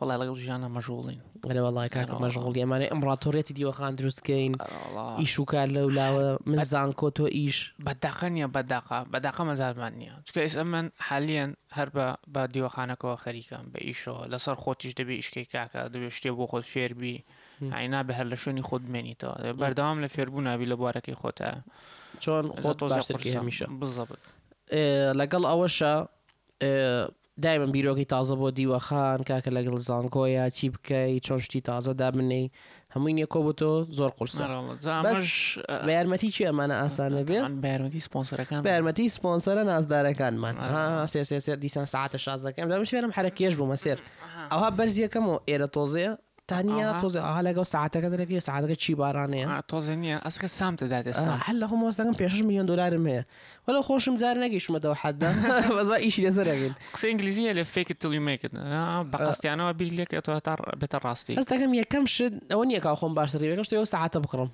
وەڵای ڵەگەڵ ژیانا مەژووڵین. ئەرێ وەڵای کاکە مەژغوڵی ئەمانەی ئیمڕاتۆریەتی دیوەخان دروست کەین ئەرێ وەڵا ئیش و کار لەو لاوە من زانکۆ تۆ ئیش. بە دەقە نیە بە دەقە بە دەقە مەجالمان نیە چونکە ئێستا من حالیەن هەر بە بە دیوەخانەکەوە خەریکم بە ئیشەوە لەسەر خۆتیش دەبێ ئیش کەی کاکە دەبێ شتێ بۆ خۆت فێر بی یانی نابێ هەر لە شوێنی خۆت بمێنیتەوە بەردەوام لە فێربوون ئەبی لە بوارەکەی خۆتا چۆن خۆت باشتر کەی هەمیشە. بزەبت. ئێ لەگەڵ ئەوەشا ئێ دایمم بیرۆکەی تازە بۆ دیوەخان کاکە لەگڵ زانکۆیە چی بکەی چۆن شتی تازە دابنێی هەمووی نیە کۆ بۆتۆ زۆر قورسە بەس بە یارمەتی کێ ئەمانە ئاسان نەبێ بەرمەتی سپۆنسەرەکان بەرمەتی سپۆنسەرە نازدارەکانمان سێ سێ سێر دیسان ساعتە شازەکەم دەمشێرم حرەکێش بوومە سێر ئەوها بەرزیەکەم و ئێرە تۆزێ تانیە تۆزێ ئەها لەگەڵ ساعەتەکە دەرەکەی ساعەتەکە چی بارانەیە تۆزێ نییە ئەسکە سام تێدا دێ سام هەر لە هەموو وەستەکەم پێ شەش ملیۆن دۆلارم هەیە وەلە خۆشم جار نەگەیشتمەتەوە حەددا بەس با ئیشی لەسەر ئەکەین قسەی ئینگلیزیە لە فێکت تڵی مێکت بە قەستیانەوە بیر لێکێتەوە تا بێتە ڕاستی هەستەکەم یەکەم شت ئەوە نییە کا خۆم باش ڕێ یەکەم شت یەوە ساعەتە بکڕم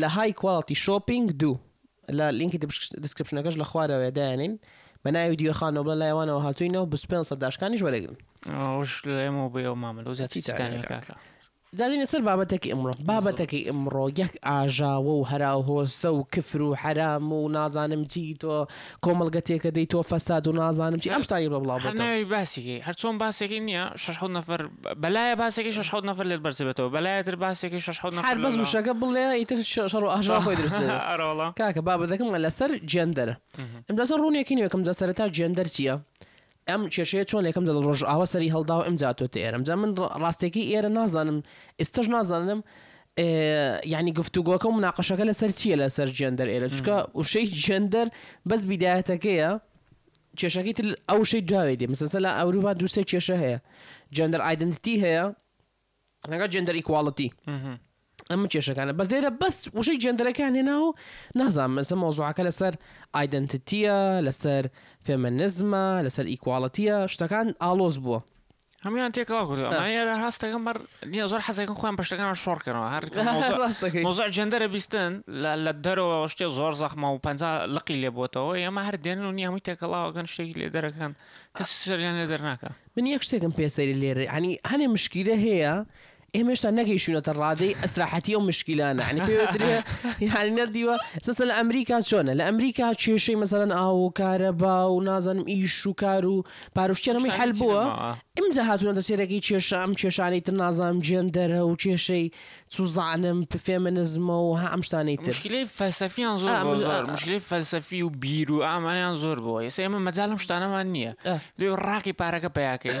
لە های کواڵتی شۆپینگ دوو لە لینکی دیسکریپشنەکەش لە خوارەوەیە دایانین بە ناوی دیوەخانەوە بڵێ لای وانەوە هاتووینەوە بیست و پێنج سەد داشکانیش وەرەگرن ئەوش لەمەوە بۆ ئێوە مامەلە و زیاتر چی تانە سیستانێک کاکە؟ کاکە جا دێنە سەر بابەتەکی ئمڕۆ بابەتەکەی ئمڕۆ یەک ئاژاوە و هەراو هۆسە و کفر و حەرام و نازانم چی تۆ کۆمەڵگە تێکەدەی تۆ فەساد و نازانم چی ئەم شتانی بە بڵاو هەر بەکەم. ناوێری باسی کەی هەر چۆن باسێکی نیە شەش حەوت نەفەر بەلایە باسێکی شەش حەوت نەفەر لێت بەرز بێتەوە بەلایە تر باسێکی شەش حەوت نەفەر هەر بەس لەولا وشەکە بڵێ ئیتر شە شەڕ و ئاژاوە خۆی دروست دەبێ ئەرە وەڵا کاکە بابەتەکەم لەسەر جێندەرە ئم لەسەر ڕوونێکی نوێ کەم جا سەرەتا جێندەر چیە ئەم کێشەیە چۆن یەکەم جار لە ڕۆژئاوا سەری هەڵداوە ئمجا هاتۆتە ئێرە ئمجا من ڕا ڕاستەکەی ئێرە نازانم ئێستەش نازانم یانی گفتوگۆکە و مناقەشەکە لەسەر چییە لەسەر جێندەر ئێرە چکە وشەی جێندەر بەس بیداەتەکەیە کێشەکەی تر ئەو شەی داوێ دێ مسەسە لە ئەوروپا دووسێ کێشە هەیە جێندەر ئایدنتی هەیە لەگە جێندەر ئیکواڵەتی ئەمە کێشەکانە بەس لێرە بەس وشەی جێندەرەکان هێنا و نازان مەسە مۆزوعەکە لەسەر ئایدنتتیە لەسەر فێمەنزمە لەسەر ئیکواڵەتیە شتەکان ئالۆز بووە هەموان تێکەڵاو کرد ئەمانە هەستەکەم بەر نیە زۆر حەزەکەم خۆیان بەشتەکان شۆڕکەنەوە هەر مۆزە جندەرە بیستن لە دەرەوە شتێ زۆر زەخمە و پ لقی لێ بۆتەوە ئێمە هەر دێن و نیە هەمووی تێکەڵاوەکەن شتێکی لێ دەرەکان کەس سەریان لێ دەرناکە من یەک شتێکم پێسەری لێرە ینی هەنێ مشکیلە هەیە ئێمە هێشتا نەگەیشتوونەتە ڕادەی ئەسراحەتی ئەو مشکیلانە یعنی پێ وترێ یعنی نەدیوە سەسە لە ئەمریکا چۆنە لە ئەمریکا کێشەی مەسەلەن ئاو و کارەبا و نازانم ئیش و کار و پاروشتیانەمی شتانی حل تری بووە ماوە. ئمجا هاتوونەتە سێرەکەی کێشە ئەم کێشانەی تر نازانم جێندەرە و کێشەی سوزانم فێمنزمە و ها ئەم شتانەی تر مشکلی فەلسەفیان زۆر ئا، بۆ مز- زۆر ئا. مشکلی فەلسەفی و بیر و ئامانیان زۆر بۆ ئێستا ئێمە مەجالم شتانەمان نییە ئە. دوێ ڕاقی پارەکە پیاکەی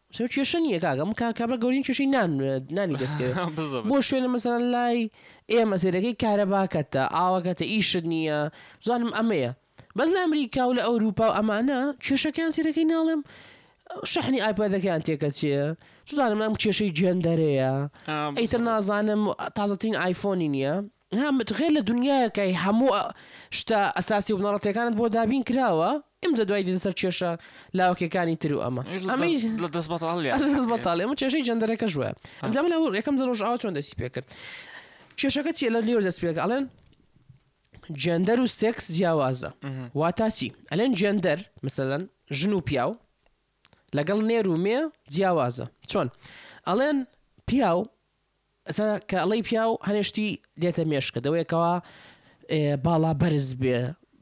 سەو کێشە نیە کاکە ئەم کا کابرا گەورین کێشەی نان نانی دەست کەوێت بزبط بۆ شوێنە مەسەلەن لای ئێمە زێرەگەی کارەباکەتە ئاوەکەتە ئیشت نیە بزانم ئەمەیە بەس لە ئەمریکا و لە ئەوروپا و ئەمانە کێشەکەیان زێرەگەی ناڵێم شەحنی ئایپادەکەیان تێکەچێ چزانم ئەم کێشەی جێندەرەیە ئا ئەیتر بزبط نازانم تازەترین ئایفۆنی نیە هەمت غێر لە دونیایە کای هەموو شتە ئەساسی و بنەڕەتیەکانت بۆ دابین کراوە ئمجا دوای دێتە سەر کێشە لاوەکێکانی تر و ئەمە ئەمەی لە دەست بەتاڵیە لە دەست بەتاڵی ئەمە کێشەی جەندەرەکەش وایە ئەمجا من هەوڵ یەکەم جە ڕۆژئاوا چۆن دەستی پێ کرد کێشەکە چیە لە لێوە دەست پێکە ئەڵێن جەندەر و سێکس جیاوازە واتا چی ئەلێن جەندەر مثلەن ژن و پیاو لەگەڵ نێر و مێ جیاوازە چۆن ئەڵێن پیاو ئەسا کە ئەڵێی پیاو هەنێ شتی دێتە مێشکت ئەوەیە کەوا باڵا بەرز بێ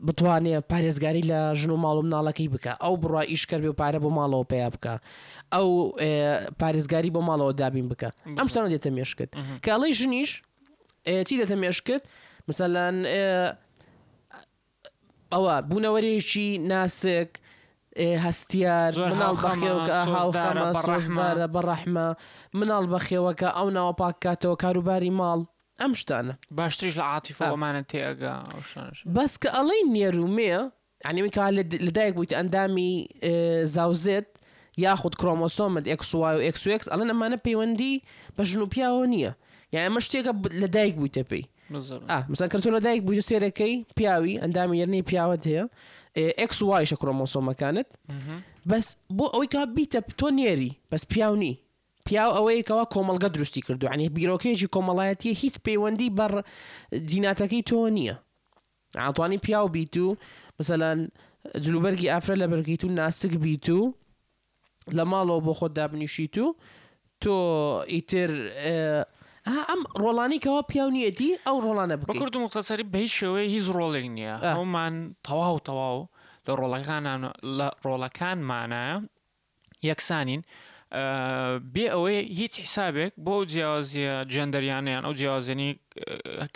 بتوانێ پارێزگاری لە ژن و ماڵ و مناڵەکەی بکا ئەو بڕا ئیشکەر بێ و پارە بۆ ماڵەوە پەیا بکا ئەو پارێزگاری بۆ ماڵەوە دابین بکە ئەم شتانە دێتە مێشکت کە ئەڵێی ژنیش چی دێتە مێشکت مثلەن ئەوە، بوونەوەرێکی ناسک، هەستیار، زۆر مناڵ هاوخەمە، بەخێوکە، سۆزدارە، هاوخەمە، بەڕەحمە. سۆزدارە، بەڕەحمە، مناڵ بەخێوەکە، ئەو ناوە پاک کاتەوە، کاروباری ماڵ، ئەم شتانە. باشتریش لە عاتیفە و ئەمانە تێ ئەگا، ئەو شتانەش. بەس کە ئەڵێی نێر و مێ، یانی ئەوەی کەوا لە دایک بوویتە ئەندامی زاوزێت، یاخود کرۆمۆسۆمت، ئێکس و وای و ئێکس و ئێکس، ئەڵێن ئەمانە پەیوەندی بە ژن و پیاوەوە نییە. یانی ئەمە شتێکە لە دایک بوویتە پێی. مەسەلەن کە تۆ لەدایک بوویت و سێرەکەی پیاوی ئەندامی یەرنەی پیاوت هەیە ئێکس و وایشە کرۆمۆسۆمەکانت بەس بۆ ئەوەی کە بیتە تۆ نێری بەس پیاو نی پیاو ئەوەیە کەوا کۆمەڵگە دروستی کردو عنی بیرۆکەیەکی کۆمەڵایەتیە هیچ پەیوەندی بە جیناتەکەی تۆ نییە ئەتوانی پیاو بیت و مەسەلەن جلوبەرگی ئافرەت لەبەر بکەیت و ناسک بیت و لە ماڵەوە بۆ خۆت دابنیشیت و تۆ ئیتر ئەم ڕۆڵانی کەوا پیاو نیەتی ئەو ڕۆڵانە بکرد مختصری بە هیچ شێوەیە هیچ ڕۆڵێک نییە ئەومان تەواو تەواو لە ڕۆڵەکان لە ڕۆڵەکانمانە یەکسانین بێ ئەوەی هیچ حیسابێک بۆ ئەو جیاوازیە جەندەریانیان ئەو جیاوازێنی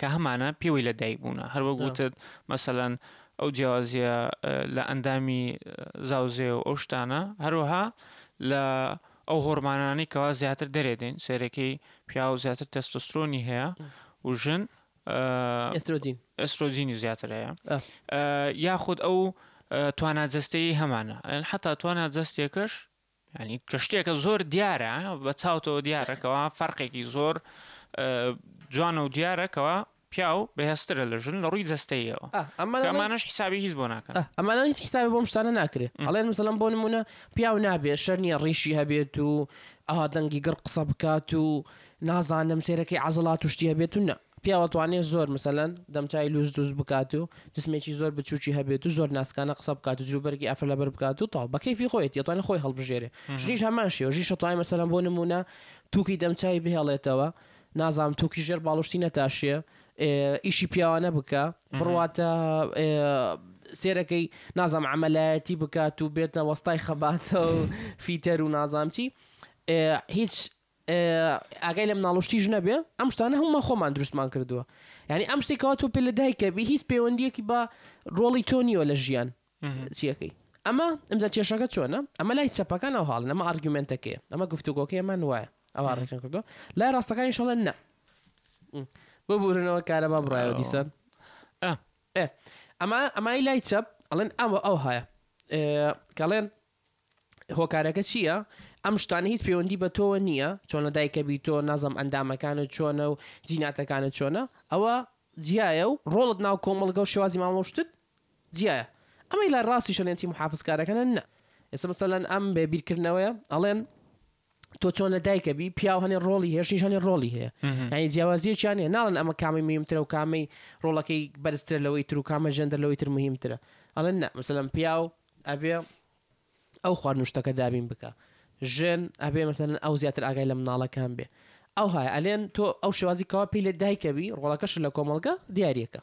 کە هەمانە پێوەی لە دایک بوونە هەروە گوتت مەسەەن ئەو جیاوازییە لە ئەندامی زاوزێ و ئەو شتانە، هەروەها لە ئەو هۆرمانانەی کەوا زیاتر دەرێ دێن سێرەکەی پیاو زیاتر تەستۆسترۆنی هەیە و ژن ئەسترۆجین ئەسترۆجینی زیاتر هەیە یاخود ئەو توانا جستەیە هەمانە حتا توانا جستێکەش یانی کە شتێکە زۆر دیارە بە چاوتەوە دیارەکەەوە فەرقێکی زۆر جوانە و دیارەکەەوە پیاو بەهێسترە لە ژن لە ڕووی جستەیەوە ئەمانش حسابی هیچ بۆ ناکەن ئەمانە هیچ حسابی بۆم شتانە ناکرێت ئەڵێن مسلم بۆ نمونە پیاو نابێت شەر نیە ڕیشی هەبێت و ئەها دەنگی گڕ قسە بکات و نازانم سێرەکەی عزڵات و شتیە بێت و نە پیاو ئەتوانێ زۆر مەسەلەن دەمچاوی لووس دروست بکات و جسمێکی زۆر بچووکی هەبێت و زۆر ناسکانە قسە بکات و جلوبەرگی ئافرەت لەبەر بکات و تەواو بە کەیفی خۆیەتی ئەتوانێ خۆی هەڵبژێرێ ژنیش هەمان شێوە ژنیش ئەتوانێ مەسەلەن بۆ نموونە تووکی دەمچاوی بهێڵێتەوە نازانم تووکی ژێر باڵوشتی نەتاشێ ئیشی پیاوانە بکا بڕواتە سێرەکەی نازانم عەمەلایەتی بکات و بێتە وەستای خەباتە و فیتەر و نازانم چی هیچ ئاگای لە مناڵو شتی ژنە بێ ئەم شتانە هەموومان خۆمان دروستمان کردووە یانی ئەم شتێکەوە تۆ پێ لە دایک کەبی هیچ پەیوەندیەکی بە ڕۆڵی تۆ نیوە لە ژیان چیەکەی ئەمە ئەمجا کێشەکە چۆنە ئەمە لای چەپەکان ئەو هاڵن ئەمە ئارگومنتەکەی ئەمە گفتوگۆکەی ئەمان وایە ئەوە ڕێکن کردو لای ڕاستەکانی شڵێن نە ببورنەوە کارەبا بڕایەوە دیسان ئەمە ئەمای لای چەپ ئەڵێن ئەوە ئەو هەیە کەڵێن هۆکارەکە چییە؟ ئەم شتانە هیچ پەیوەندی بە تۆوە نییە، چۆن لە دایکە بی تۆ نازانم ئەندامەکانت چۆنە و جیناتەکانت چۆنە، ئەوە جیایە و ڕۆڵت ناو کۆمەڵگە و شێوازی مامەڵە و شتت جیایە. ئەمەی لای ڕاستیش ئەلێن چی محافزکارەکەنە نا. ئێستا مەسەلەن ئەم بیرکردنەوەیە ئەڵێن. تۆ چۆن لە دایکە بی پیاو هەنێ ڕۆڵی هێشنیش هەنێ ڕۆڵی هەیە ئەی جیاوازیەکیان هەیە ناڵن ئەمە کامی مهمترە و کامەی ڕۆڵەکەی بەرزترە لەوەی تر و کامە ژەندەر لەوەی تر مهمترە ئەڵێن نە مەسەلەن پیاو ئەبێ ئەو خوارد نوشتەکە دابین بکە ژن ئەبێ مەسەلەن ئەو زیاتر ئاگای لە مناڵەکان بێ ئەو های ئەلێن تۆ ئەو شێوازی کەوا پێی لە دایکەبی ڕۆڵەکەش لە کۆمەڵگە دیارەکە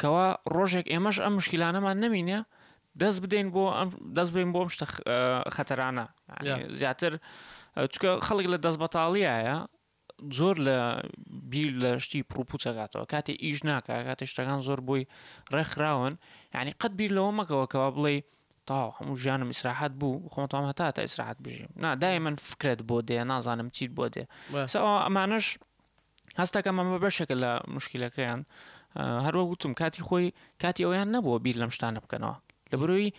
کوا ڕۆژێک ئێمەش ئەم مشکلانەمان نەمینێ دەست بدەین بۆ دەست بین بۆم شتە خەتەرانە زیاتر چکە خەڵک لە دەست بەتاڵیایە زۆر لە بیر لە شتی پرۆپوچەکاتەوە کاتێ ئیش ناکە کاتێ شتەکان زۆر بۆی ڕێکخراون یعنی قەت بیر لەوە مەکەوەکەەوە بڵێ تاو هەموو ژیانم ئیسراحات بوو خۆتان هەتا تا ئیسراحات بژیم نادای من فکرت بۆ دێ نازانم چیت بۆ دێ ئەمانش هەستەکەم ئەمە بەشێکە لە مشکلەکەیان هەروە وتم کاتی خۆی کاتی ئەویان نەبووە بیر لەم شتانە بکەنەوە لە بروی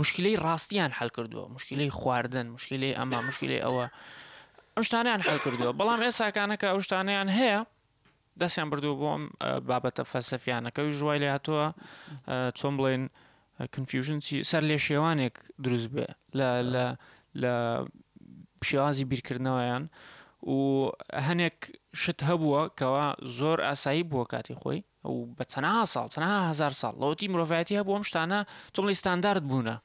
مشکلەی ڕاستیان حل کردووە مشکلەی خواردن مشکلەی ئەمە مشکلەی ئەوە ئەم شتانیان حل کردووە بەڵام ئێساکانەکە ئەو شتانیان هەیە دەستیان بردووە بۆم بابەتە فەلسەفیانەکەوی ژوای لە هاتووە چۆن بڵێن Confusion چی سەرلێشێوانێک دروست بێ لە لە لە شێوازی بیرکردنەوەیان و هەنێک شت هەبووە کەوا زۆر ئاسایی بووە کاتی خۆی و بە چەنەها ساڵ چەنەها هزار ساڵ لەوەتی مرۆڤایەتی هەبوو ئەم شتانە تۆڵی ستاندارد بوونە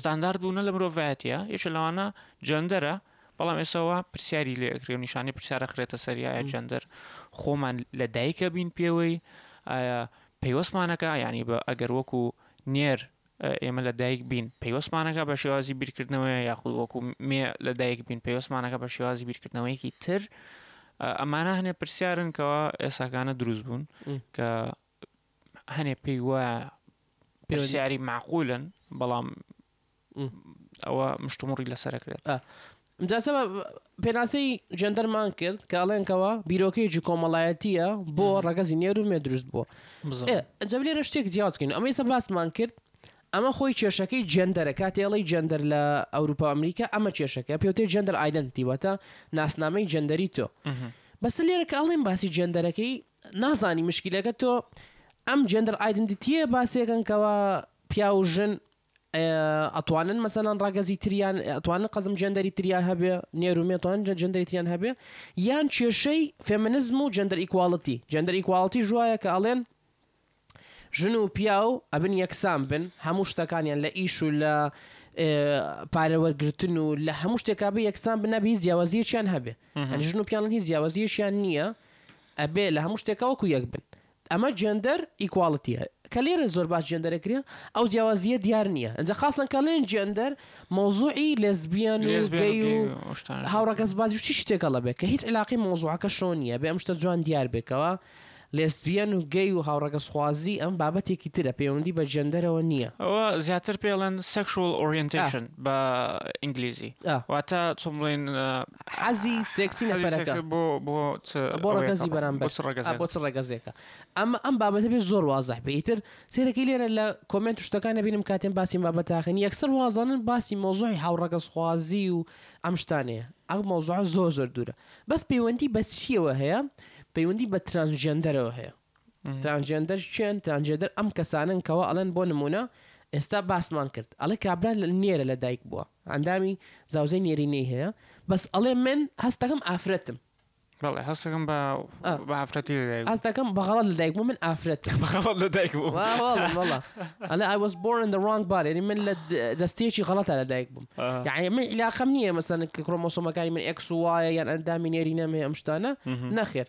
ستاندارد بوونە لە مرۆڤایەتە یش لەوانە جەندەرە بەڵام ئێسەوە پرسیاری لێ ئەکرێ و نیشانی پرسیارە خرێتە سەریایە جەندەر خۆمان لە دایکە بین پێوەی ئایا پەیوەستمانەکە یانی بە ئەگەر وەکو نێر ئێمە لە دایک بین پەیوەستمانەکە بە شێوازی بیرکردنەوەی یاخود وەکو مێ لە دایک بین پەیوەستمانەکە بە شێوازی بیرکردنەوەیەکی تر ئەمانە هەنێ پرسیارن کەەوە ئێساکانە دروست بوون کە هەنێ پێی وایە پێشیاری معقولن بەڵام ئەوە مشتومڕی لەسەر ئەکرێت. جا سبە پێناسەی جێندەرمان کرد کە ئەڵێنکەوە بیرۆکەیەکی کۆمەڵایەتیە بۆ ڕەگەزی نێر و مێ دروست بووە ئەجا لێرە شتێک جیازکەین ئەمەی سە باسمان کرد ئەمە خۆی کێشەکەی جێندەرە کاتی ئەڵی جێندەر لە ئەوروپا ئەمریکا ئەمە کێشەکە پێوتێ جێندەر ئایدنتی وەتە ناسنامەی جێندەری تۆ بەس لێرە کە ئەڵێن باسی جێندەرەکەی نازانی مشکلەکە تۆ ئەم جێندەر ئایدنتیە باسێکن کەەوە پیا و ژن ئەتوانن مەسەلەن ڕەگەزی تریان ئەتوانن قەزم جێندەری تریان هەبێ نێر و مێ توان جێندەری تریان هەبێ یان کێشەی فێمنزم و جێندەر ئیکواڵتی جێندەر ئیکواڵتی ژوایە کە ئەڵێن ژن و پیاو ئەبن یەکسان بن هەموو شتەکانیان لە ئیش و لە پارەوەرگتن و لە هەموو شتێکا بە یەکسان بنەبی هیچ جیاوازیەکیان هەبێ ژن و پیانن هیچ جیاوازیەکیان نییە ئەبێ لە هەموو شتێکەوەکو یەک بن ئەمە جێندەر ئیکواڵتیە کە لێرە زۆر باس جێندەرە کرێ ئەو جیاوازیە دیار نیە ئەجا خاستەن کە لێن جێندەر مەوزوعی لێزبیەن و گەی و هاوڕەگەز بازی و چی شتێکە ڵە بێ کە هیچ علاقی مەوزوعەکە شۆ نیە بێ ئەم شتە جوان دیار بێ کەوا لێزبیەن و گەی و هاوڕەگەز خوازی ئەم بابەتێکی ترە پێوەندی بە جێندەرەوە نیە. ئەوە زیاتر پێڵێن سێکشوڵ ئۆریەنتەیشن بە ئینگلیزی ئا واتە چۆن بڵێن حەزی سێکسی نەفەرەکە بۆ ڕەگەزی بەرامبەر بۆ چ ڕەگەزێکە. ئەم ئەم بابەتە بێ زۆر وازح بێ ئیتر سەیرەکەی لێرە لە کۆمێنت و شتەکان ئەبینم کاتێن باسی ئەم بابەتە ئەکەن یەکسەر وازانن باسی مەوزوعی هاوڕەگەزخوازی و ئەم شتانەیە ئەم مەوزوعە زۆر زۆر دوورە بەس پەیوەندی بە چییەوە هەیە پەیوەندی بە ترانسجێندەرەوە هەیە. ترانجێندەر کێن؟ ترانجێندەر ئەم کەسانەن کەوا ئەڵێن بۆ نموونە ئێستا باسمان کرد ئەڵێ کابرا نێرە لە دایک بووە ئەندامی زاوزێی نێرینەی هەیە بەس ئەڵێ من هەست دەکەم ئافرەتم بەڵێ هەست دەکەم بە بە ئافرەتی لە دایک هەست دەکەم بە غەڵەت لە دایک بووم من ئافرەتم بە غەڵەت لە دایک بووم وا واڵڵە وەڵڵە ئەڵێ I was born in the wrong body یعنی من لە جەستەیەکی غەڵەتا لە دایک بووم یعنی من عیلاقەم نییە مەسەن کرۆمۆسۆمەکانی من ئێکس و وایە یان ئەندامی نێرینەم هەیە ئەم شتانە نەخێر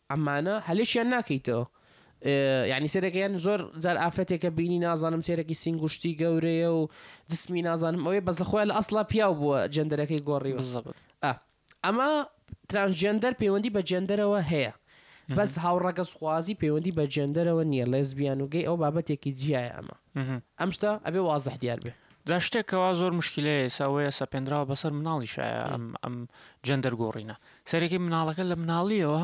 ئەمانە هەلەشیان ناکەیتەوە یانی سەرەکەیان زۆر جار ئافرەتێکە بینی نازانم سێرەکی سنگوشتی گەورەیە و جسمی نازانم ئەوەی بەس لە خۆیان لە ئەسڵا پیاو بووە جەندەرەکەی گۆڕی بزەبت ئەمە ترانسجێندەر پەیوەندی بە جێندەرەوە هەیە بەس هاوڕەگە سوخوازی پەیوەندی بە جێندەرەوە نییە لێز بیان و گەی ئەو بابەتێکی جیایە ئەمە ئەم شتا ئەبێ وازح دیار بێ جا شتێکەوە زۆر مشکلەیە ساوەیە سەپێنراوە بەسەر مناڵی شایە ئەم ئەم جەندەر گۆڕینە سەرەکی مناڵەکە لە مناڵیەوە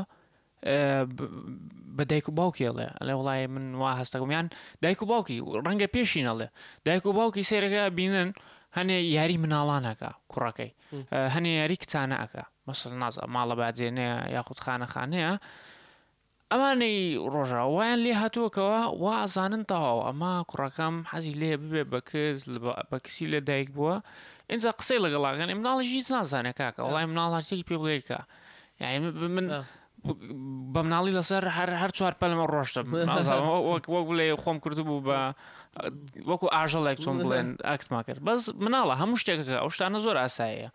بە دایک و باوکی ئەڵێ ئەلێ وڵی من وا هەستەکەمیان دایک و باوکی ڕەنگە پێشین ئەڵێ دایک و باوکی سێرەکە بینن هەنێ یاری مناڵانەکە کوڕەکەی هەنێ یاری کچانەکە مەسەر نازە ماڵە باجێنەیە یاخود خانەخانەیە ئەمانەی ڕۆژاوا وایان لێ هاتووە کەوا وا ئەزانن تەواو ئەمە کوڕەکەم حەزی لێیە ببێ بە کز بە کچی لە دایک بووە ئینجا قسەی لەگەڵ ئاکەن مناڵیش هیچ نازانێ کاکە وەڵای مناڵ هەرچێکی پێ بڵێی کا یعنی ب- من آه. ب- بە مناڵی لەسەر هەر هەر چوار پەلمە ڕۆشتم نازانم وەک وەک بڵێ خۆم کردبوو بە وەکو ئاژەڵێک چۆن بڵێن ئاکسما کرد بەس مناڵە هەموو شتێکەکە ئەو شتانە زۆر ئاساییە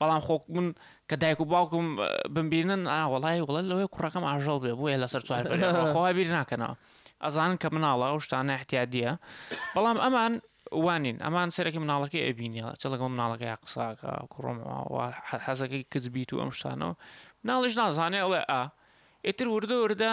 بەڵام خۆک من کە دایک و باوکم بمبینن وڵی وڵە لەوەی کوڕەکەم ئاژەڵ بێ بۆیە لەسەر چوار بەرەوەخوا بیر ناکەنەوە ئەزانن کە مناڵە ئەو شتانە احتیادیە بەڵام ئەمان وانین ئەمان سەرەکی مناڵەکەی ئەبینە چ لەگەڵ مناڵەکەی قساکە کوڕمەوە حەزەکەی کچبییت و ئەم شتانەوە ناڵیش نازانێ ئەڵێ ئا ئیتر وردە وردە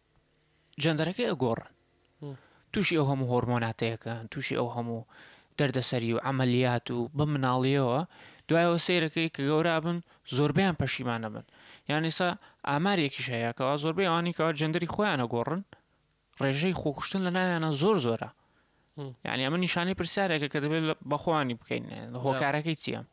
جەندەرەکەی ئەگۆڕن توشی ئەو هەموو هۆرمۆناتەیەکەن توشی ئەو هەموو دەردەسەری و عملیات و بە مناڵیەوە دوایەوە سیرەکەی کە گەورابن زۆربیان پەشیمانە بن یانیسا ئامارێکیش هەیە کەوا زۆربەی ئەوانی کەوا جەندەری خۆیانە گۆڕن ڕێژەی خۆکوشتن لە ناویانە زۆر زۆرە یعنی ئەمە نیشانەی پرسیارێکە کە دەبێت بەخۆوانی بکەین هۆکارەکەی چیە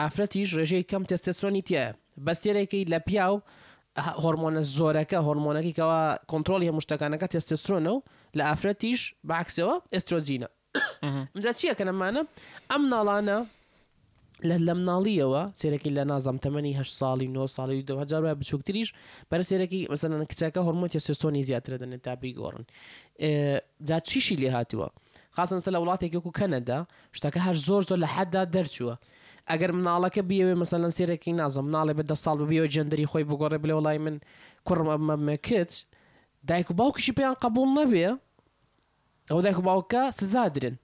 ئافرەتیش ڕێژەی کەم تێستێسترۆنی تیایە بەس تێرێکەی لە پیاو هۆرمۆنە زۆرەکە هۆرمۆنەکەی کەوا کۆنترۆڵی هەموو شتەکانەکە تێستێسترۆنە و لە ئافرەتیش بە عەکسەوە ئێسترۆجینە ئینجا چیە کە نەمانە ئەم ناڵانە لە لە مناڵیەوە سێرەکی لە نازەم تەمەنی هەشت ساڵی نۆ ساڵی و دو هەزار وای بچووکتریش بەرە سێرەکی مەسەلەن کچەکە هۆرمۆن تێستێستۆنی زیاترە دەنێت تا بیگۆڕن جا چیشی لێ هاتووە خاصن سە لە وڵاتێک وەکو کەنەدا شتەکە هەر زۆر زۆر لە حەددا دەرچووە. ئەگەر مناڵەکە بیەوێ مەسەلەن سێرەکی نازم مناڵێ بە دە ساڵ بە بیەوێ جێندەری خۆی بگۆڕێ بڵێ وەڵای من کوڕم ئەبم ئەبمە کچ دایک و باوکیشی پێیان قەبووڵ نەبێ ئەوە دایک و باوکەکە سزا درێن.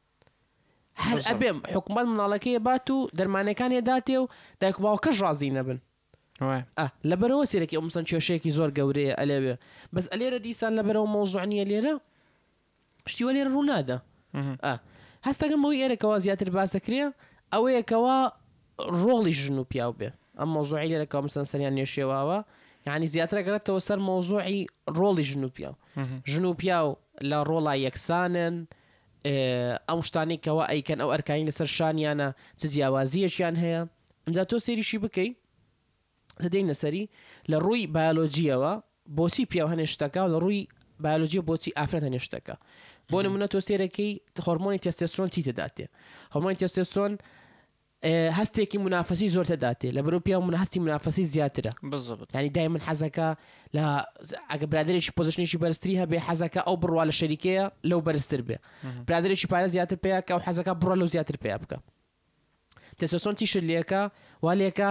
هەر ئەبێ حکومەت مناڵەکەی ئەبات و دەرمانەکانی ئەداتێ و دایک و باوکەش ڕازی نەبن. ئا لەبەرەوە سیرەکی ئەو مەسەن کێشەیەکی زۆر گەورەیە ئەلەوێ بەس ئەلێرە دیسان لەبەرەوە مەوزوع نیە لێرە شتی وە لێرە ڕوونادا ئا هەستەکەم بەوەی ئێرە کەوا زیاتر باسەکرێ ئەوەیە کەوا ڕۆڵی ژن و پیاو بێ ئەم مەوزوعی لێرە کەوا مەسەن سەریان نێشێواوە یعنی زیاتر ئەگەڕێتەوە سەر مەوزوعی ڕۆڵی ژن و پیاو ژن و پیاو لە ڕۆڵا یەکسانن ئەو شتانەی کەوا ئەیکەن ئەو ئەرکانی لەسەر شانیانە چ جیاوازیەکیان هەیە ئینجا تۆ سەیریشی بکەی دەینە سەری لە ڕووی بایۆلۆجییەوە بۆچی پیاو هەنێ شتەکە و لە ڕووی بایۆلۆجیە بۆچی ئافرەت هەنێ شتەکە بۆ نمونە تۆ سێرەکەی هۆرمۆنی تێستێسترۆن چی تێداتێ هۆرمۆنی تێستێسترۆن هەستێکی منافەسی زۆر تێداتێ لە بەرەو پیاو من هەستی منافەسی زیاترە بالضبط ینی دای من حەزەکە لە ئەگە برادێکی پۆزشنێکی بەرزتری هەبێ حەزەکە ئەو بڕوا لە شەریکەیە لەو بەرزتر بێ برادێکی پارە زیاتر پێیاکە و حەزەکە بڕە لەو زیاتر پێیا بکە تێستۆستۆرۆن چی شت لێکا وا لێکا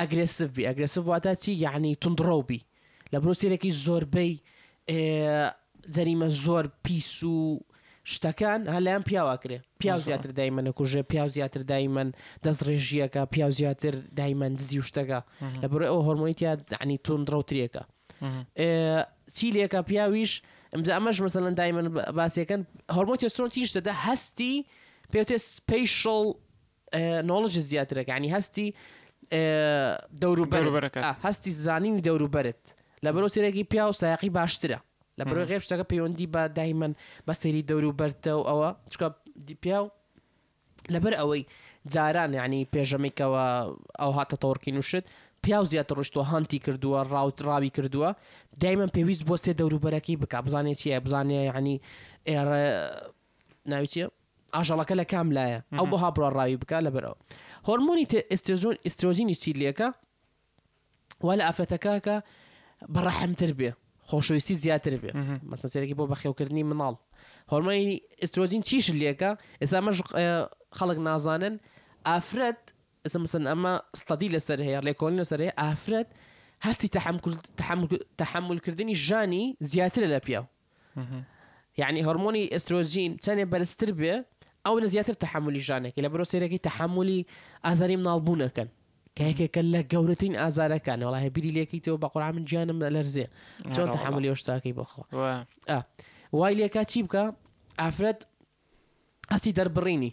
ئەگرێسڤ بی ئەگرێسڤ واتا چی یەعنی توندڕەو بی لە بڕۆ سێرێکی زۆربەی جەریمە زۆر پیس و شتەکان هەر لایەن پیاو ئەکرێ پیاو زیاتر دایمەنە کوژێ پیاو زیاتر دایمەن دەست ڕێژیەکە پیاو زیاتر دایمەن دزی و شتەکە لە بڕێ ئەو هۆرمۆنیتیا دانی توندڕەوترێکە چی لێکە پیاویش ئەمجا ئەمەش مەسەلەن دایمەن باسیەکەن هەرمۆ تێستۆن تیشتەدا هەستی پێوترێ سپەیشڵ نۆڵجت زیاترەکە یانی هەستی دەوروبەر دەوروبەرەکەت. ئا، هەستی زانینی دەوروبەرت لەبەرو سەیرێکی پیاو سایەقی باشترە لەبەرو غێر شتەکە پەیوەندی بە دایمەن بە سەیری دەوروبەرتە و ئەوە چکە دی پیاو لەبەر ئەوەی جاران یانی پێژەمی کەوە ئەوها تەتەوڕکین و شت پیاو زیاتر ڕشتوە هانتی کردووە ڕاوت ڕاوی کردووە دایمەن پێویست بوە سێ دەوروبەرەکەی بکا بزانێ چیە بزانێ یانی ئێڕێ ناوی چیە ئاژەڵەکە لە کام لایە ئەو بەها بڕاڕاوی بکە لە بەرەوە هۆرمۆنی تێ ئسترۆجون ئسترۆجینی چی لەکە وا لە ئافرەتەکەکە بەڕەحمتر بێ خۆشەویستی زیاتر بێ مەسەسەرێکی بۆ بەخێوکردنی مناڵ هۆرمۆنی ئسترۆجین چیش لەکە ئێستا مەش خەڵک نازانن ئافرەت ئەسمسن ئەمە ستادی لەسەر هەیە لێکۆن لەسەر ئافرەت هەستی تەحمل تەحملکردنی ژانی زیاترە لە پیاو یعنی هۆرمۆنی ئێسترۆجین چەنێ بەرزتر بێ ئەونە زیاتر تەحەمولی ژانەکەی لەبەرو سەیرەکەی تەحەمولی ئازاری مناڵ بوون ئەکەن کە یەکێکە لە گەورەترین ئازارەکان وەڵاهی بیری لێکەیتەوە بە قورعان من گیانم لەلەرزێ چۆن تەحەمولی ئەو شتاکەی بۆ خوا وا وای لێکا چی بکا ئافرەت هەستی دەربڕینی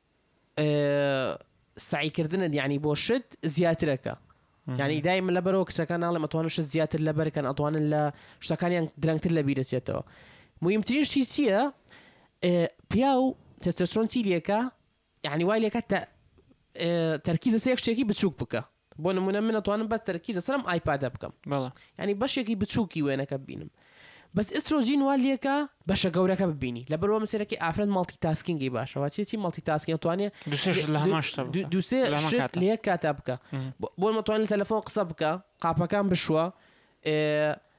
سەعی کردنت یانی بۆ شت زیاترە کە یانی دای من لەبەرەوە کچەکان ناڵێ مەتوانن شت زیاتر لەبەرکەن ئەتوانن لە شتەکانیان درەنگتر لە بیرەچێتەوە مهمترین شتی چییە پیا و تەستەسرۆن چی لەکە یعنی وای لەکە تەرکی دەسێک شتێکی بچووک بکە بۆ نموونە من ئەتوانم بەس تەرکیز لەسەر ئەم ئایپادە بکەم بەڵێ. یانی بەشێکی بچووکی وێنەکە ببینم بەس ئێسترۆجین وا لێکا بەشە گەورەکە ببینی لەبەروا من سەیرەکی ئافرەت مەڵتی تاسکینگی باشە وا چیی مەڵتی تاسکینگ ئەتوانێ دوو سێ شت لە هەمان شتە بکە. دوو سێ لە هەمان شت کاتا. لە یەک کاتا بکا م. بۆ بۆ مەتوانێ لە تەلەفۆن قسە بکا قاپەکان بشوا ئێ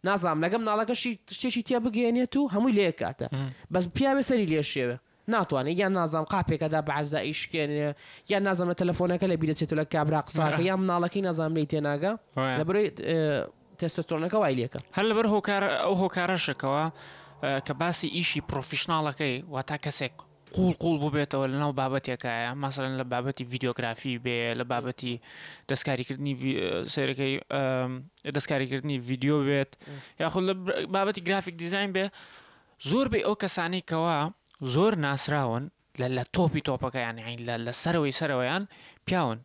نازانم لەگەڵ مناڵەکەشی شتێکی تێ بگەیەنێت و هەمووی لە یەک کاتا م. بەس پیاوێ سەری لێ شێوێ ناتوانێ یان نازانم قاپێکە دا بەعەرزا ئەیشکێنێ یان نازانم لە تەلەفۆنەکە لە بیرەچێت و لە کابرا قساکە یان مناڵەکەی نازانم لێی تێناگا لە برۆی تێستۆستۆرۆنەکە وای لێکە هەر لە بەر هۆکار ئەو هۆکارەشەکەوە کە باسی ئیشی پرۆفیشنناڵەکەی واتا کەسێک قوڵ قوڵ ببێتەوە لەناو بابەتێکایە مەسەرەن لە بابەتی ڤیددیوگرافی بێ لە بابەتی دەستکاریکردنی سێرەکەی دەستکاریکردنی ڤیددیو بێت یاخود لە بابەتی گرافیک دیزین بێ زۆربەی ئەو کەسانەی کەوا زۆر ناسراون لە لە تۆپی تۆپەکەیان یعنی لە لە سەرەوەی سەرەوەیان پیاون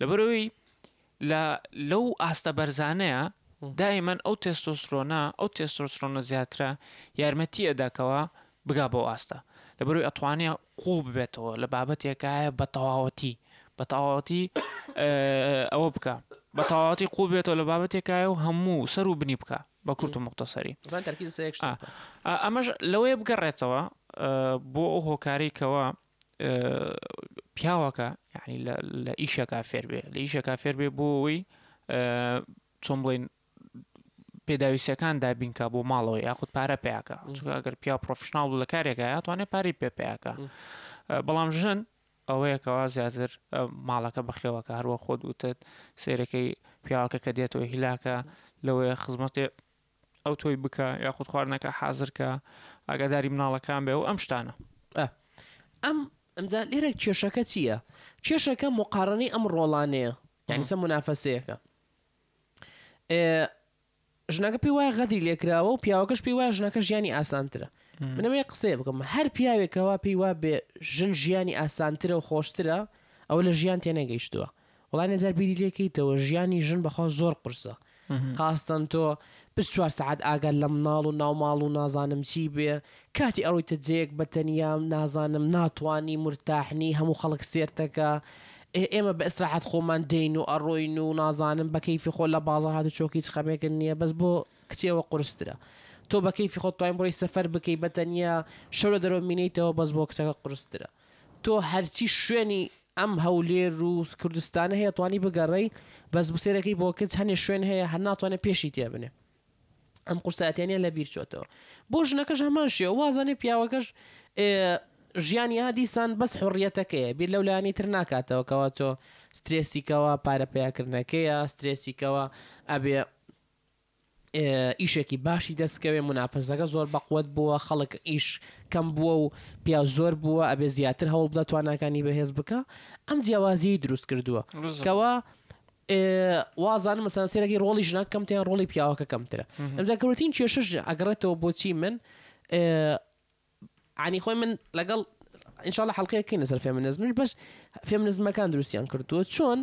لەبەرەوەی لە لەو ئاستە بەرزانەیە دائیمەن ئەو تێستۆسرۆنا ئەو تێستۆسرۆنە زیاترە یارمەتی ئەداکەوە بگا بەو ئاستە لەبەرەوەی ئەتوانێ قوڵ ببێتەوە لە بابەتێکایە بە تەواوەتی بە تەواوەتی ئەوە بکە بە تەواوەتی قوڵ بێتەوە لە بابەتێکایە و هەموو سەر و بنی بکە بە کورت و مختەسەری زۆر تەرکیز سەیەک شتە. ئا، ئا، ئەمەش لەوەیە بگەڕێتەوە ئە، بۆ ئەو هۆکارەی کەوا ئە، پیاوەکە یانی لە، لە ئیشەکە فێربێ لە ئیشەکە فێربێ بۆ ئەوەی ئە، چۆن بڵێین پێداویستیەکان دابین کا بۆ ماڵەوە یاخود پارە پیاکە چونکە ئەگەر پیا پرۆفشنناڵ بوو لە کارێکایە توانێ پاری پێ پیاکە بەڵام ژن ئەوەیەکەوە زیاتر ماڵەکە بەخێوەکە هەروە خۆت وتت سێرەکەی پیاوەکە کە دێتەوە هیلاکە لەوەیە خزمەتێ ئەو تۆی بکە یاخود خواردنەکە حازرکە ئاگاداری مناڵەکان بێ و ئەم شتانە ئەم ئەمجا لێرە کێشەکە چییە؟ کێشەکە مقارنەی ئەم ڕۆڵانەیە یعنی سە منافەسەیەەکە ژنەکە پێی وایە غەدری لێکراوە و پیاوەکەش پێی وایە ژنەکە ژیانی ئاسانترە منەوەی قسەیە بکەم هەر پیاوێکەوە پێی وا بێ ژن ژیانی ئاسانترە و خۆشترە ئەو لە ژیان تێنەگەیشتووە وڵای نەجار بیری لێکەیتەوە ژیانی ژن بەخوا زۆر قرسە خاستەن تۆ پس چوار سعات ئاگەر لە مناڵ و ناوماڵ و نازانم چی بێ کاتی ئەڕۆیتە جێیەک بە تەنیام نازانم ناتوانی مورتاح نی هەموو خەڵک سێرتەکە ئێ ئێمە بە ئیسراحەت خۆمان دێین و ئەڕۆین و نازانم بە کەیفی خۆ لە بازاڕ هات و چۆک هیچ خەمێکت نیە بەس بۆ کچی ئەوە قورسترە تۆ بە کەیفی خۆت توانی بڕۆی سەفەر بکەی بە تەنیا شەو لە دەرەوە مینێیتەوە بەس بۆ کچەکە قورسترە تۆ هەرچی شوێنی ئەم هەولێر و کوردستانە هەیە توانی بگەڕێی بەس بسێرەکەی بۆ کچ هەنێ شوێن هەیە هەر ناتوانێ پێشی تێ بنێ. ئەم قورسایەتیانیان لە بیر چۆتەوە بۆ ژنەکەش هەمان شێ وازانێ پیاوەکەش ژیانی ها دیسان بەس حڕیەتەکەیە بیر لەو لایانی تر ناکاتەوە کەەوە تۆ سترێسیکەوە پارە پیاکردنەکەیە سترێسیکەوە ئەبێ ئیشێکی باشی دەستکەوێ منافەزەکە زۆر بەقوت بووە خەڵک ئیش کەم بووە و پیا زۆر بووە ئەبێ زیاتر هەوڵ بدە تواناکانی بەهێز بکە ئەم جیاوازی دروست کردووە کەەوە وازانم مەسەلەن سەیرەکی ڕۆڵی ژنان کەمتریان ڕۆڵی پیاوەکە کەمترە ئەمجا گەورەترین کێشەش ئەگەڕێتەوە بۆچی من عنی خۆی من لەگەڵ ئینشاءاللە حەڵقەیەک کەین لەسەر فێمینزم من بەس فێمینزمەکان دروستیان کردووە چۆن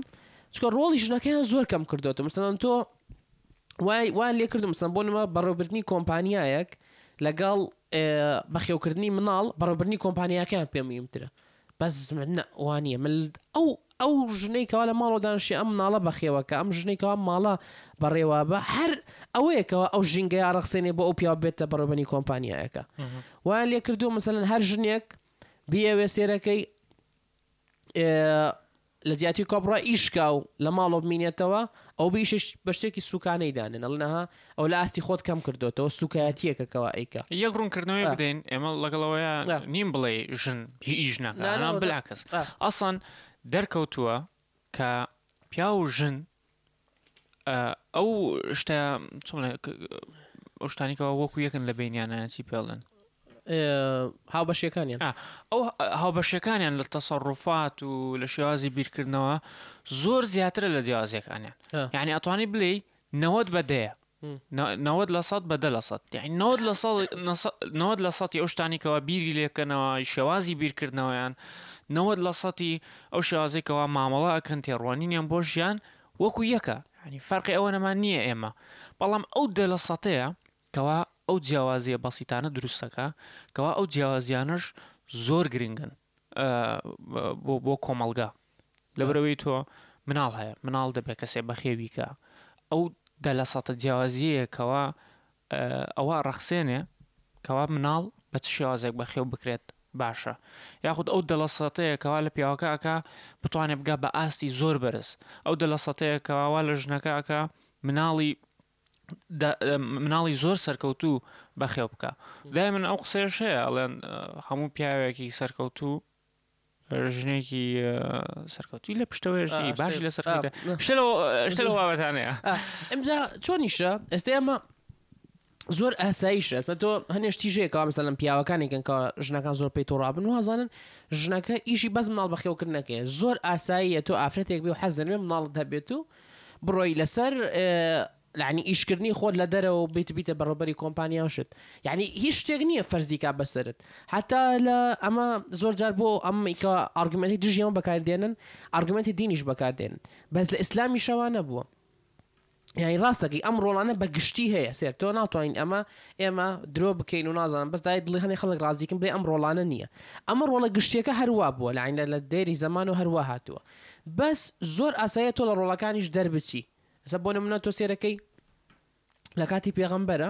چونکە ڕۆڵی ژنەکەیان زۆر کەم کردوێتەوە مەسەلەن تۆ وای وایان لێ کردم مەسەلەن بۆ نمە بەڕێوەبردنی کۆمپانیایەک لەگەڵ بەخێوکردنی مناڵ بەڕێوەبردنی کۆمپانیاکەیان پێ مهمترە بەس من نا وانیە من ئەو ئەو ژنەی کەوا لە ماڵەوە دانیشتیە ئەم مناڵە بەخێوە کە ئەم ژنەی کەوا ماڵە بەڕێوە بە هەر ئەوەیە کەوا ئەو ژینگەیا ڕەخسێنێ بۆ ئەو پیاو بێتە بەڕێوبەنی کۆمپانیایەکە وایان لێ کردووە مەسەلەن هەر ژنێک بیەوێ سێرەکەی لە جیاتی کۆپڕە ی شکاو لە ماڵەوە بمینێتەوە، ئەو بیشش بە شتێکی سوکانەی دانێن، ئەڵێن ئەها ئەو لە ئاستی خۆت کەم کردۆتەوە، سوکایەتییەکە کەوا ئەیکا. یەک ڕوونکردنەوەی ئا. بدەین، ئێمە ڵەگەڵ ئەوەیا ئا. نین بڵێ ژن هی ئیش ناکا، نا نا نا، نا، بلاکەس ئا. ئەسڵەن دەرکەوتووە کە پیاو و ژن ئەو شتە ئەو شتانی کەەوە وەکو یەکن لە بینیانە چی پێڵێن هاوبەشەکانیان ئەو هاوبەشەکانیان لە تەسەڕوفات و لە شێوازی بیرکردنەوە زۆر زیاترە لە جیازەکانیان یعنی ئەتوانی بلی نەوەت بەدەیە نەوەد لە سەد بە دە لە سەد یانی نەوەد لە سەد نەوەد لە سەدی ئەو شتانەی کەوا بیری لێکەنەوە شێوازی بیرکردنەوەیان نەوەد لە سەدی ئەو شێوازەی کەوا مامەڵە ئەکەن تێڕوانینیان بۆ ژیان وەکو یەکە ینی فەرقی ئەوە نەمان نییە ئێمە بەڵام ئەو دە لە سەتەیە کەوا ئەو جیاوازیە بەسیتانە دروستەکە کەوا ئەو جیاوازیانەش زۆر گرنگن بۆ بۆ کۆمەڵگا لەبەرئەوەی تۆ مناڵ هەیە مناڵ دەبێت کەسێ بەخێوی کە ئەو دە لە سەتە جیاوازیەیە کەوا ئەوە ڕەخسێنێ کەوا مناڵ بە چ شێوازێک بەخێو بکرێت باشە یاخود ئەو دە لە سەتەیە کەوا لە پیاوەکەکە بتوانێت بگا بە ئاستی زۆر بەرز ئەو دە لە سەتەیە کەواوا لە ژنەکەکە مناڵی مناڵی زۆر سەرکەوتوو بەخێو بکە دای من ئەو قسەیە شەیە ئەڵێن هەموو پیاوێکی سەرکەوتوو ژنێکی سەرکەوتوی لە پشتەوەژنی باش لە سەر شتەوە بابەتانەیە ئەمجا چۆنیشە ئێستا ئەمە زۆر ئاساییشە سە تۆ هەنێشتی ژێکەوە مەسەلم پیاوەکانێکن کە ژنەکان زۆر پێی تۆڕابن وازانن ژنەکە ئیشی بەس ماڵ بەخێوکردنەکەی زۆر ئاساییە تۆ ئافرەتێک بێ و حەزەنێ ماڵت هەبێت و بڕۆی لەسەر یەعنی ئیشکردنی خۆت لە دەرەوە و بیت بیتە بەڕێوبەری کۆمپانیا و شت یەعنی هیچ شتێک نییە فەرزی کا بەسەرت حەتا لە ئەمە زۆر جار بۆ ئەم کە ئارگومێنتی دژی ئەمە بەکار دێنن ئارگومێنتی دینیش بەکار دێنن بەس لە ئیسلامیشا وا نەبووە یەعنی ڕاست دەکەی ئەم ڕۆڵانە بە گشتی هەیە سێر تۆ ناتوانین ئەمە ئێمە درۆ بکەین و نازانم بەس دای دڵی هەنێ خەڵک ڕازی کەین بڵێ ئەم ڕۆڵانە نییە ئەمە ڕۆڵە گشتییەکە هەر وا بووە لە عەین لە دەیری زەمان و هەر وا هاتووە بەس زۆر ئاساییە تۆ لە ڕۆڵەکانیش دەربچی ئستا بۆ نمونە تۆ سێرەکەی لە کاتی پێغەمبەرە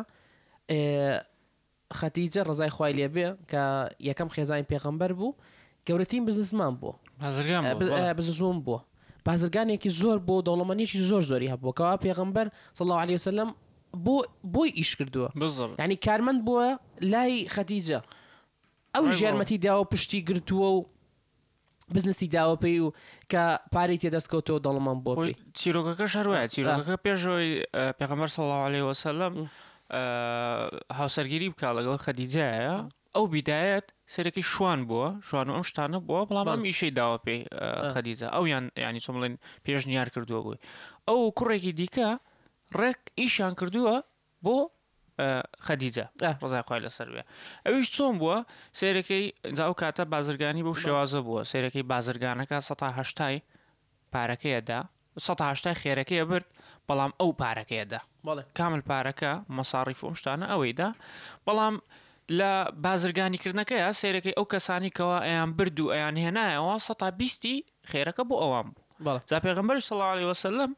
خەتیجە ڕزای خوای لێ بێ کە یەکەم خێزانی پێغەمبەر بوو گەورەترین بزنسمان بووە بززوم بووە بازرگانێکی زۆر بۆ دەوڵەمەنیی زۆر زۆری هەبوو کەوا پێغمبەر سەڵاو علی وسلم بۆ بۆی ئیش کردووە ینی کارمەند بووە لای خەتیجە ئەو ژێرمەتی داوە پشتی گرتووە و بزنسی داوە پێی و کە پارەی تێ دەست کەوتەوە دەوڵەمەند بووە پێی. و چیرۆکەکەش هەر وایە چیرۆکەکە پێشەوەی اه، پێغەمبەر صلی الله علیه وسلم اه، هاوسەرگیری بکا لەگەڵ خەدیجەیە ئەو بیدایەت سەرەکی شوان بووە شوان و ئەم شتانە بووە بەڵام بەڵێ. ئەم ئیشەی داوە پێی اه، اه. خەدیجە ئەو یان یعنی چۆن بڵێن پێشنیار کردووە بووی ئەو و کوڕێکی دیکە ڕێک ئیشیان کردووە بۆ خەدیجە ڕەزای خوای لەسەر بێ ئەویش چۆن بووە سێرەکەی جا ئەو کاتە بازرگانی بەو شێوازە بووە سێرەکەی بازرگانەکە سە هشتای پارەکەیەدا سە هشتای خێرەکەیە برد بەڵام ئەو پارەکەیەدا کامل پارەکە مەساڕیف و شتانە ئەوەیدا بەڵام لە بازرگانیکردنەکەیە سێرەکەی ئەو کەسانی کەوا ئەیان برد و ئەیان هێنایەوە سە تا بیستی خێرەکە بۆ ئەوان بوو جا پێغمبەر سەڵی وسلم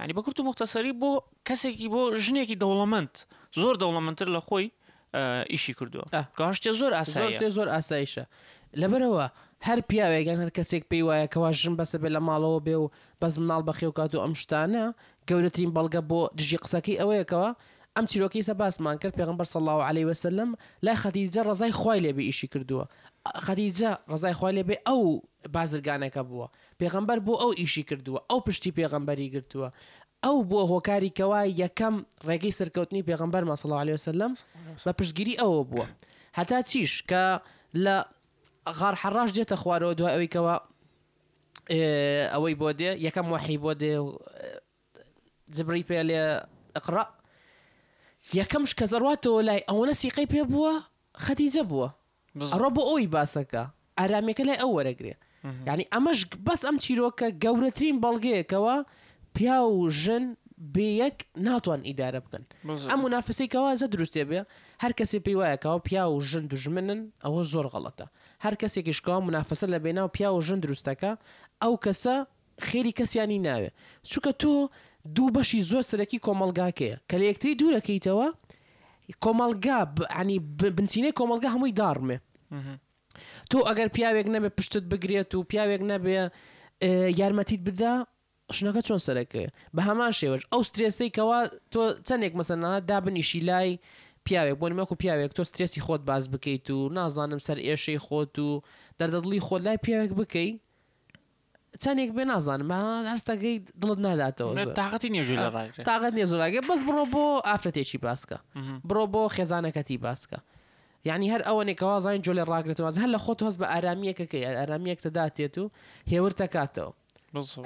ینی بەکورت و مختەسەری بۆ کەسێکی بۆ ژنێکی دەوڵەمەند زۆر دەوڵەمەندتر لە خۆی ئیشی کردووە کاشتێ زۆر ئاساییە زۆر ئاساییشە لەبەرەوە هەر پیاوێکیان هەر کەسێک پێی وایە کەوا ژن بەسە بێ لە ماڵەوە بێ و بەس مناڵ بەخێوکات و ئەم شتانە گەورەترین بەڵگە بۆ دژی قسەکەی ئەوەیەکەوە ئەم چیرۆکی سە باسمان کرد پێغمبەر صلی الله علیه وسلم لای خەدیجە ڕزای خوای لێبێ ئیشی کردووە خەدیجە ڕزای خوای لێبێ ئەو بازرگانەکە بووە پێغمبەر بۆ ئەو ئیشی کردووە ئەو پشتی پێغمبەری گرتووە ئەو بووە هۆکاری کەوا یەکەم ڕێگەی سەرکەوتنی پێغەمبەرمان صلی اللە علیە وسلم بە پشتگیری ئەوە بووە هەتا چیش کە لە غار حەڕاش دێتە خوارەوە دوای ئەوەی کەوا ئەوەی بۆ دێ یەکەم وەحی بۆ دێ جبری پێ لێ اقرأ یەکەمش کە زەڕاتەوە لای ئەوەنە سیقەی پێ بووە خەدیجە بووە ئەڕۆ بۆ ئەوی باسەکە ئارامیەکە لای ئەو وەرەگرێ یانی ئەمەش بەس ئەم چیرۆکە گەورەترین بەڵگەیە کەوا پیاو و ژن بێ یەک ناتوان ئیدارە بکەن ئەم منافسەی کەوا زە دروستێ بێ هەر کەسێ پێی وایە کەوا پیاو و ژن دوژمنن ئەوە زۆر غەڵەتە هەر کەسێکیش کەوا منافسە لە بێناو پیاو و ژن دروستەکا ئەو کەسە خێری کەسیانی ناوێ چونکە تۆ دوو بەشی زۆر سەرەکی کۆمەڵگاکەیە کە لە یەکتری دوور ئەکەیتەوە کۆمەڵگا عنی بنچینەی کۆمەڵگا هەمووی داڕمێ تۆ ئەگەر پیاوێک نەبێ پشتت بگرێت و پیاوێک نەبێ یارمەتیت بدا شنەکە چۆن سەرەکە بە هەمان شێوەش ئەو سترێسی کەوا تۆ چەندێک مەسەنا دابنیشی لای پیاوێک بۆ نمەکو پیاوێک تۆ سترێسی خۆت باز بکەیت و نازانم سەر ئێشەی خۆت و دەردەدڵی خۆ لای پیاوێک بکەی چەنێک بێ نازانم ها هەستەکەی دڵت ناداتەوە زۆر. تاقەتی نییە گوێ لێ ڕاگرێ. تاقەت نییە زۆر ڕاگرێ بەس بڕۆ بۆ ئافرەتێکی باس کە. بڕۆ بۆ خێزانەکەتی باس کە. یانی هەر ئەوەنێ کە وازانیت گوێ لێ ڕاگرێت و هەر لە خۆت هەست بە ئارامییەکە کەی ئارامییەک تە داتێت و هێورت ئەکاتەوە.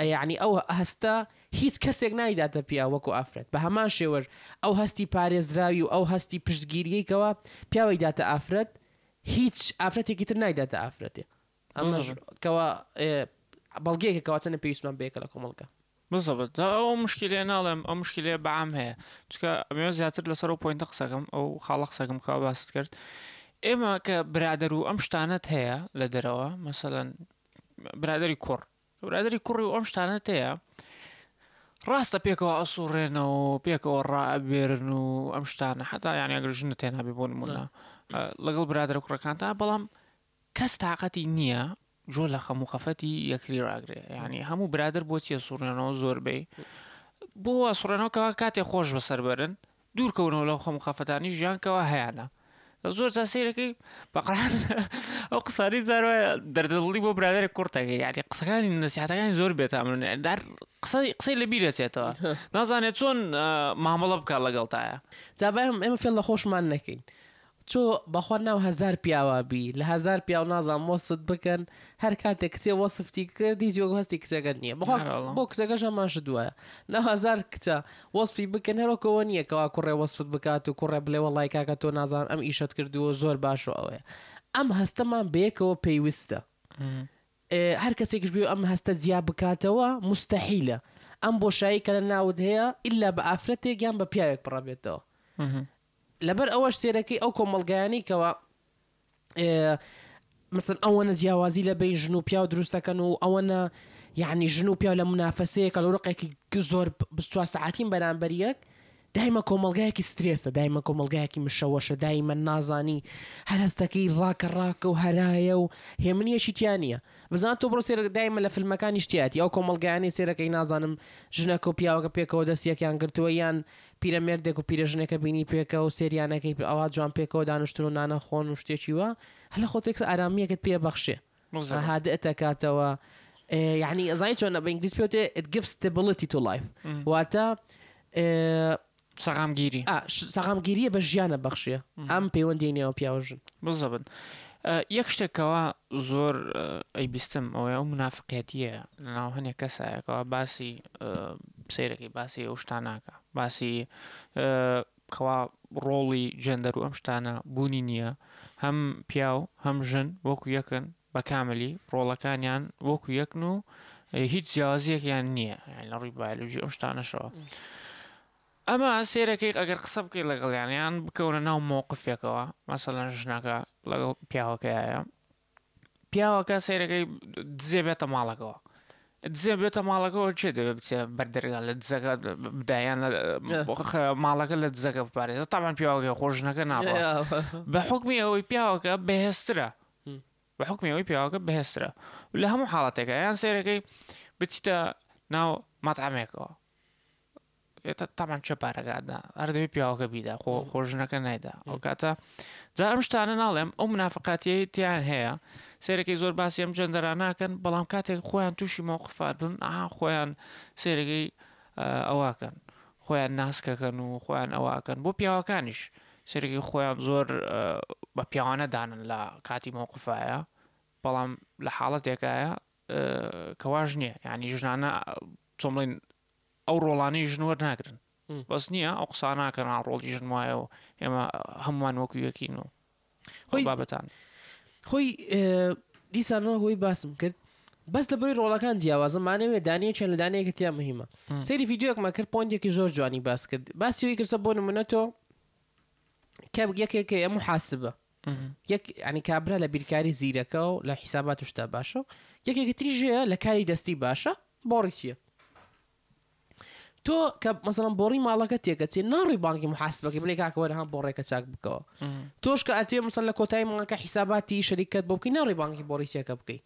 ئە یانی ئەو هەستە هیچ کەسێک نایداتە پیاو وەکوو ئافرەت. بە هەمان شێوەش ئەو هەستی پارێزراوی و ئەو هەستی پشتگیرییەی کەوا پیاوی داتە ئافرەت هیچ ئافرەتێکی تر نایداتە ئافرەتێ. ئەمەش کەوا بەڵگەیەکە کەوا چەندە پێویستمان بە یەکە لە کۆمەڵگە. بزەبت دا ئەو مشکیلەیە ناڵێم ئەو مشکیلەیە بە عام هەیە چونکە ئەمەوێ زیاتر لەسەر ئەو پۆینتە قسە کەم ئەو خاڵە قسە کەم کەوا باست کرد ئێمە کە برادەر و ئەم شتانەت هەیە لە دەرەوە مەسەلەن برادری کوڕ برادری کوڕی و ئەم شتانەت هەیە ڕاستە پێکەوە ئەسوڕێنەوە پێکەوە ڕائەبێرن و ئەم شتانە حتا یانە گرژنە تێنابێ بۆ نمونە لەگەڵ برادرە کوڕەکانتان بەڵام کەس تاقەتی نیە جۆ لە خەمو خەفەتی یەکری ڕاگرێ یانی هەموو برادەر بۆ چیە سوڕێنەوە زۆربەی بۆ وا سوڕێنەوە کەوا کاتێ خۆش بەسەر بەرن دوور کەونەوە لەو خەمو خەفەتانی ژیان کەوا هەیانە زۆر جار سەیرەکەی بە قورعان ئەو قسانەی جار وایە دەردەدڵی بۆ برادەرێک قوڕ تەکەی یانی قسەکانی نەسیحەتەکانی زۆر بێتامن دار قسەی قسەی لە بیر ئەچێتەوە نازانێت چۆن مامەڵە بکات لەگەڵ تایە جا بای ئێمە فێڵ لە خۆشمان نەکەین تۆ بەخوا ناو هەزار پیاوا بی لە هەزار پیاو نازانم وەسفت بکەن هەر کاتێک کچێ وەسفتی کرد هیچ وەک هەستی کچەکەت نیە بەخوا هەر وەڵا. بۆ کچەکەش هەمان شت وایە ناو هەزار کچە وەسفی بکەن هەر وەک ئەوە نیە کەوا کوڕێ وەسفت بکات و کوڕێ بڵێ وەڵای کاکە تۆ نازانم ئەم ئیشەت کردووە زۆر باش و ئەوەیە ئەم هەستەمان بەیەکەوە پەیوستە ئێ هەر کەسێکش بێ ئەم هەستە جیا بکاتەوە موستەحیلە ئەم بۆشایی کە لە ناوت هەیە ئیلا بە ئافرەتێک یان بە پیاوێک پڕەبێتەوە لەبەر ئەوەش سێرەکەی ئەو کۆمەڵگایانەی کەوا مەسەن ئەوەنە جیاوازی لە بین ژن و پیاو دروست دەکەن و ئەوەنە یعنی ژن و پیاو لە منافەسەیەکە لە ڕقێکی زۆر بچوار سەعاتین بەرامبەریەک دایمە کۆمەلگایەکی سترێسە دایمە کۆمەلگایەکی مشەوەشە دایمە نازانی هەرستەکەی ڕاکە ڕاکە و هەرایە و هێمنیەکی تیا نییە بزان تۆ بڕۆ سێرە دایمە لە فیلمەکانی شتیاتی ئەو کۆمەلگایانی سێرەکەی نازانم ژنەکە و پیاوەکە پێکەوە دەستیەکیان گرتووە یان پیرەمێردێک و پیرەژنێکە بینی پێکە و سێریان ئەکەی ئەوا جوان پێکەوە دانشتن و نان ئەخۆن و شتێکی وا هەر لە خۆت تێکس ئارامیەکت پێ ئەبەخشێ هادئت ئەکاتەوە یعنی ئەزانی چۆنە بە ئینگلیز پێ وتێ it gives stability to life واتە سەقامگیری ئا سەقامگیریە بە ژیان ئەبەخشێ ئەم پەیوەندی نێوان پیاو و ژن. بزەبن یەک شتێک کەوا زۆر ئەی بیستم ئەوەیە ئەو منافقیەتیە لە ناو هەنێ کەسایەکەوە باسی سەیرەکەی باسی ئەو شتان ناکە باسی کەوا ڕۆڵی جێندەر و ئەم شتانە بوونی نییە هەم پیاو هەم ژن وەکو یەکن بە کاملی ڕۆڵەکانیان وەکو یەکن و هیچ جیازیەکیان نییە لە ڕووی بالوجی ئەو شتانەشەوە. ئەمە سێرەکەی ئەگەر قسە بکەیت لەگەڵیانیان بکەونە ناو مۆقفێکەوە مەسەلەن ژنەکە لەگەڵ پیاوەکەیە پیاوەکە سەیرەکەی دزێ بێتە ماڵەکەەوە دزێ بێتە ماڵەکەەوە چێ دەبێ بچێ بەردەرگا لە دزەکە بدایان ماڵەکە لە دزەکە بپارێزە تامان پیاوەکە خۆشنەکە ناڕە بە حکمی ئەوەی پیاوەکە بەهێسترە بە حکمی ئەوەی پیاوەکە بەهێسترە لە هەموو حاڵاتێکە یان سەیرەکەی بچیتە ناو ماتعامێکەوە تەمان چ پارەگاتدا هەر دەبێت پیاوەکە بیدا خۆ خۆ ژنەکە نایدا ئەو کاتە جا ئەم شتانە ناڵێم ئەو منافقاتیە تیان هەیە سێرەکەی زۆر باسی ئەم جەندەرا ناکەن بەڵام کاتێک خۆیان تووشی مۆقفات بن ئا خۆیان سێرەکەی ئەوواکەن خۆیان ناسکەکەن و خۆیان ئەوواکەن بۆ پیاوەکانیش سێرەکەی خۆیان زۆر بە پیاوانە دانن لە کاتی مۆقفایە بەڵام لە حاڵەتێکایە کەواش نییە ینی ژنانە چۆمڵین ئەو ڕۆڵانەی ژن وەرناگرن بەس نییە ئەو قساناکەن ئا ڕۆڵی ژن وایە و ئێمە هەمووان وەکو یەکین و خۆی بابەتان خۆی دیسانەوە هۆی باسم کرد بەس لە بەری ڕۆڵەکان جیاوازە مانەوێ دانیەکیان لە دانەیەکە تیا مهمە سەیری یددیوەکمە کرد پۆنتێکی زۆر جوانی باس کرد باسیەوەی کردە بۆ نمونەتۆ کە یەکێکە ئەم حاسبە یەک یانی کابرا لە بیرکاری زیرەکە و لە حیسابات و شتا باشە و یەکێکی تریش هەیە لە کاری دەستی باشە بۆڕی چییە تۆ کە مەسەڵم بۆڕی ماڵەکە تێکە چێ ناڕی بانکی محاسبەکە بلێ کاکەوەرە هەم بۆڕێکە چاک بکەوە تۆش کە ئەتێ مسن لە کۆتایی مانکە حیساباتی شەریکەت بۆ بکەی ناڕی بانکی بۆڕی چێکە بکەیت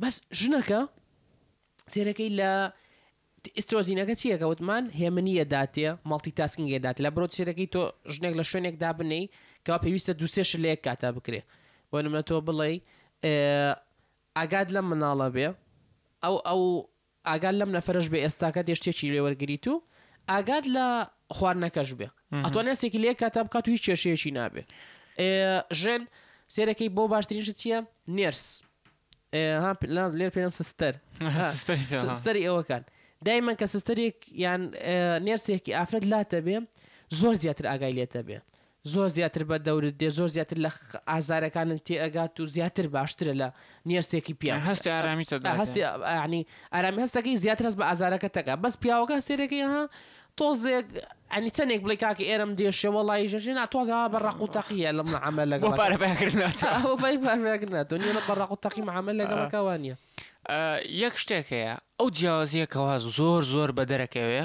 بەس ژنەکە سێرەکەی لە ئیسترۆزینەکە چیەکە وتمان هێمنیە داتێ مەڵتی تاسکنگێ دات لە بۆ سێرەکەی تۆ ژنێک لە شوێنێک دا بنێی کە پێویستە دوسێش لە یەک کاتا بکرێ بۆ نمە تۆ بڵێ ئاگاد لە مناڵە بێ ئەو ئەو ئاگات لەم نەفرەش بێ ئێستاکە دێ شتێکی لێ وەرگریت و ئاگات لە خواردنەکەش بێ ئەتوانێ هەستێکی لێ کاتا بکات و هیچ کێشەیەکی نابێ ژێن سێرەکەی بۆ باشترین شت چییە نێرس لێر پێیان سستەر سستەری ئەوەکان دایمەن کە سستەرێک یان نێرسێکی ئافرەت لاتە بێ زۆر زیاتر ئاگای لێتە بێ زۆر زیاتر بە دەورت دێ زۆر زیاتر لە ئازارەکانت تێ ئەگات و زیاتر باشترە لە نیرسێکی پیاو هەستی ئارامی تە دادێ هەستی یانی ئارامی هەستەکەی زیاتر هەست بە ئازارەکە تەگا بەس پیاوەکە هەسێرەکەی ها تۆزێک ئەنی چەندێک بڵێ کاکە ئێرەم دێشێ وەڵی ژەژێ ناتۆزا بە ڕق و تەقیە لە معاملە لەگە پارە بەکردناتۆنیە بە ڕق و تەقی معامل لەگەڵەکەوە نیە یەک شتێک هەیە ئەو جیاوازیەکەوا زۆر زۆر بە دەرەکەوێ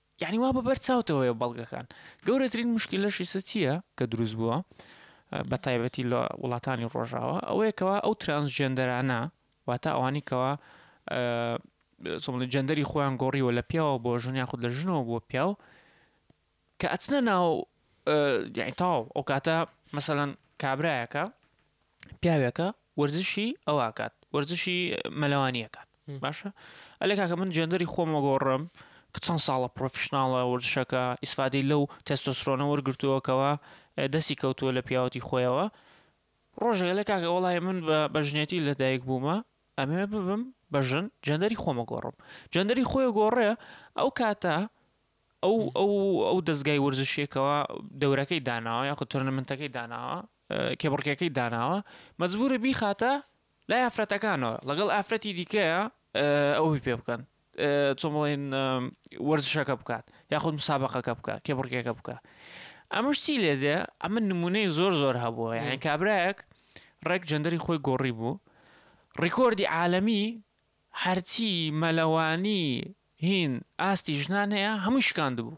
یەعنی وا بە بەر چاوتەوەیە بەڵگەکان گەورەترین مشکلەشی سە چییە کە دروست بووە بە تایبەتی لە وڵاتانی ڕۆژاوە ئەوەیە کەوا ئەو ترانس جێندەرانە واتە ئەوانی کەوا سڵی جەندەری خۆیان گۆڕیوە لە پیاوە بۆ ژن یاخود لە ژنەوە بۆ پیاو کە ئەچنە ناو یعنی تاو ئەو کاتە مەسەەن کابراایەکە پیاوێکە وەرزشی ئەوواکات وەرزشی مەلەوانیەکات باشە ئەلێ کاکە من جێندەری خۆمە گۆڕم کە چەند ساڵە پرۆفشنناڵە وەرزشەکە ئیسفادەی لەو تەستۆسرۆنە وەرگتووەکەەوە دەستی کەوتووە لە پیاوەتی خۆیەوە ڕۆژێک لە کاکە وڵی من بە بەژنێتی لە دایک بوومە ئەمێ ببم بەژن جەندەری خۆمە گۆڕم جەندەری خۆی گۆڕێ ئەو کاتە ئەو ئەو ئەو دەستگای وەرزشێکەوە دەورەکەی داناوە یاخود تورنمنتەکەی داناوە کێبڕکێکەی داناوە مەجبورە بیخاتە لای ئافرەتەکانەوە لەگەڵ ئافرەتی دیکەیە ئەوەی پێ بکەن چۆن بڵێن وەرزشەکە بکات یاخود مسابقەکە بکە کێبڕکێکە بکە ئەمەش چی لێ دێ ئەمە نمونەی زۆر زۆر هەبووە یعنی کابراەک ڕێک جەندەری خۆی گۆڕی بوو ڕیکۆردی عالەمی هەرچی مەلەوانی هین ئاستی ژنان هەیە هەموو شکاند بوو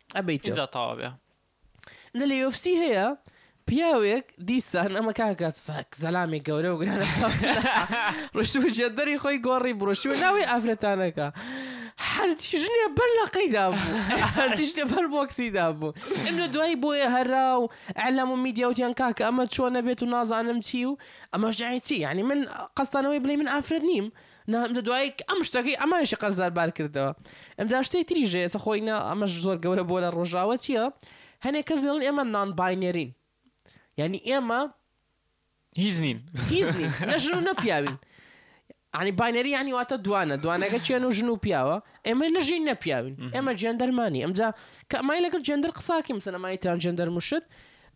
ئەبەیتەوە ئینجا تەواو بێ. ئینجا لە UFC هەیە پیاوێک دیسان ئەمە کاکە سەک زەلامی گەورە و گرانە ڕۆشتبوو جێدەری خۆی گۆڕی بڕۆشتوە ناوی ئافرەتانەکە هەرچی ژنێ بەر لەقەیدا بوو هەرچی ژنێ بەر بۆکسیدا بوو ئەم لە دوایی بۆیە هەرا و ئەلام و میدیاوتیان کاکە ئەمە چۆن نەبێت و نازانم چی و ئەمەش یانی چی یعنی من قەستانەوەی بڵێ من ئافرەت نیم نا ئمجا دوای ئەم شتەکەی ئەمانشی قەرزار بار کردەوە ئمجا شتەی تریش هەیە سە خۆی نا ئەمەش زۆر گەورە بۆ لە ڕۆژاوە چیە هەنێ کەس دەڵن ئێمە نان باینەرین یانی ئێمە هیچ نین هیچ نین نە ژن و نە پیاوین عنی باینەری عنی واتە دوانە دوانەکە چێن و ژن و پیاوە ئێمە نە ژین نە پیاوین ئێمە جێندەرمانی ئەمجا کە ئەمای لەگەڵ جێندەر قساکەی مسەنەمای تران جێندەر مشت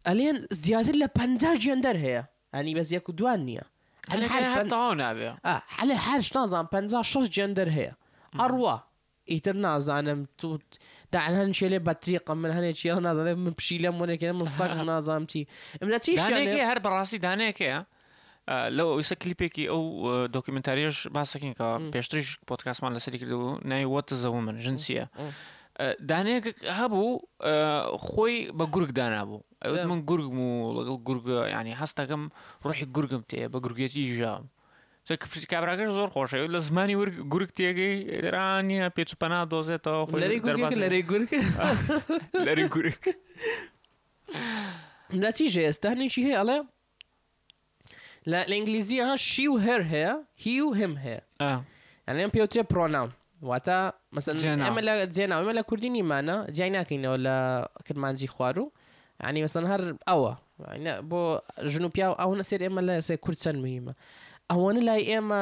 ئەلێن زیاتر لە پەنجا جێندەر هەیە ئەنی بەس یەک و دوان نیە ئەنی هەر هەر تەواو نابێ ئا هەلێ هەر نازانم پەنجا شەش جێندەر هەیە ئەڕوا ئیتر نازانم تو دا هەن شێ لێ بەتریقە من هەنێ چی ئەو نازانێ من پشیلەم وەنێکێ من سەگ نازانم چی ئم لە چی شوێنێ دانێکێ هەر بەڕاستی دانەیەکەیە ئا، لەو ئەویسە کلیپێکی ئەو ئە، دۆکیومنتاریەش باسەکەین کە م. پێشتریش پۆتکاسمان لەسەری کردبوو ناوی وەت زەومن ژن چیە م. دانەیەک هەبوو خۆی بە گورگ دانابوو ئەوت من گورگم و لەگەڵ گورگە ینی هەستەکەم ڕحی گورگم تێ بە گورگێتی ژاوم پرسی کابراگەر زۆر خۆشە لە زمانی ورگ گورگ تێگەی ئێرانە پێچ پەنا دۆزێتەوە لەری گورگ لەری گورگ نەچی ژێستانێکی هەیە ئەڵێ لە لە ئینگلیزیە ها شی و هێر هەیە هی و هێم هەیە ئا یانێ ئەم پێوترێ پرۆناون واتە مەسەن جێناو. ئێمە لە جێناو ئێمە لە کوردی نیمانە جیای ناکەینەوە لە کرمانجی خوارو ینی مەسەن هەر ئەوە یعنی بۆ ژن و پیاو ئەوەنە سێر ئێمە لە سێ کورد چەند مهمە ئەوەنە لای ئێمە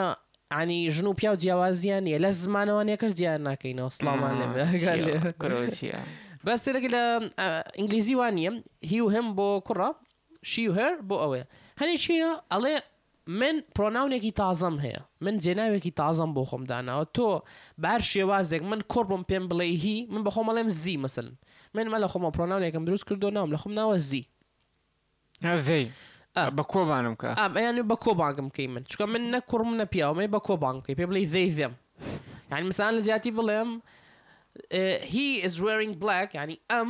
عنی ژن و پیاو جیاوازیان نیە لە زمانەوانیەکەش جیان ناکەینەوە سڵامان لێ بێ. ئا، گەر لێ. چییە؟ کرۆچییە. بەس سێرەکی لە ئینگلیزی وان نیە هی و هێم بۆ کوڕە شی و هەر بۆ ئەوەیە. هەنێ کێیە ئەڵێ من پرۆناونێکی تازەم هەیە، من جێناوێکی تازەم بۆ خۆم داناوە، تۆ بە هەر شێوازێک من کوڕ بم پێم بڵێی هی، من بە خۆم ئەڵێم زی مەسەلەن. من مە لە خۆمەوە پرۆناونێکم دروست کردووە ناوم لە خۆم ناوە زی. نا زەی. ئا. بە کۆ بانم بکە. ئا ئەیان وێ بە کۆ بانگم بکەی من. چونکە من نە کوڕم نە پیاوم ئەی بە کۆ بانگم بکەی پێ بڵێی زەی زێم. یانی مەسەلەن لە جیاتی بڵێم هی ئیز وێرینگ بلەک یانی ئەم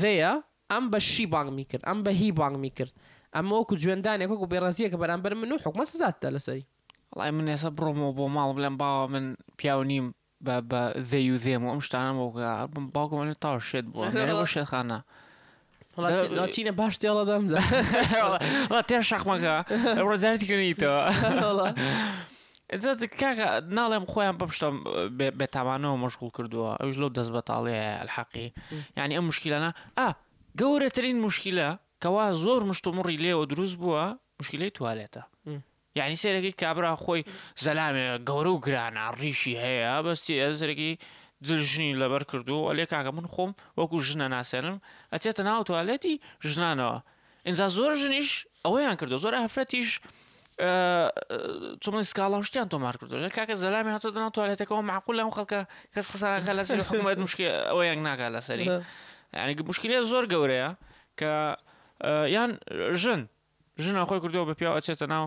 ذەیە، ئەم بە شی بانگ میکرد، ئەم بە هی بانگ میکرد، ئەمە وەکو جوێندانێک، وەکو بێڕێزییەکە بەرامبەر من و حکومەت سزات دەدا لەسەری. وەڵای من ئێستا بڕۆمەوە بۆ ماڵ بڵێم باوە من پیاو نیم بە بە ذەی و ذێم و ئەم شتانەم بۆ بکە، باوکم ئەڵێ تاو شێت بووە ئەمێنێ بۆ شێتخانە. وەڵا چینە باش تێڵە دەم جا. وەڵا تێر شەقمەکە ئەمڕۆ جارێکی کە نیتەوە. کاکە ناڵێم خۆیان بەم شتە بێتامانەوە مەشغول کردووە ئەوش لەو دەست بەتاڵەیە الحەقی ینی ئەم مشکلانە ئا گەورەترین مشکلە کەوا زۆر مشتومڕی لێوە دروست بووە مشکلەی توالێتە یعنی سێرەکەی کابرا خۆی زەلامێ گەورە و گرانە ڕیشی هەیە بەستی ئەزرەکی جلژنی لەبەر کردو ئەلێ کاکە من خۆم وەکو ژنە ناسێنم ئەچێتە ناو توالێتی ژنانەوە ئینجا زۆر ژنیش ئەوەیان کردو زۆر ئافرەتیش چڵی سکاڵا شتیان تۆمار کردو لە کاکە زەلامی هاتۆ دەنا توالێتەکەەوە معقول لەم خەڵکە کەس خسانەکە لە سری حکوومەت مشکی ئەوە یەک ناگا لەسەری یعنی مشکلە زۆر گەورەیە کە یان ژن ژنە خۆی کردەوە بە پیاوە چێتە ناو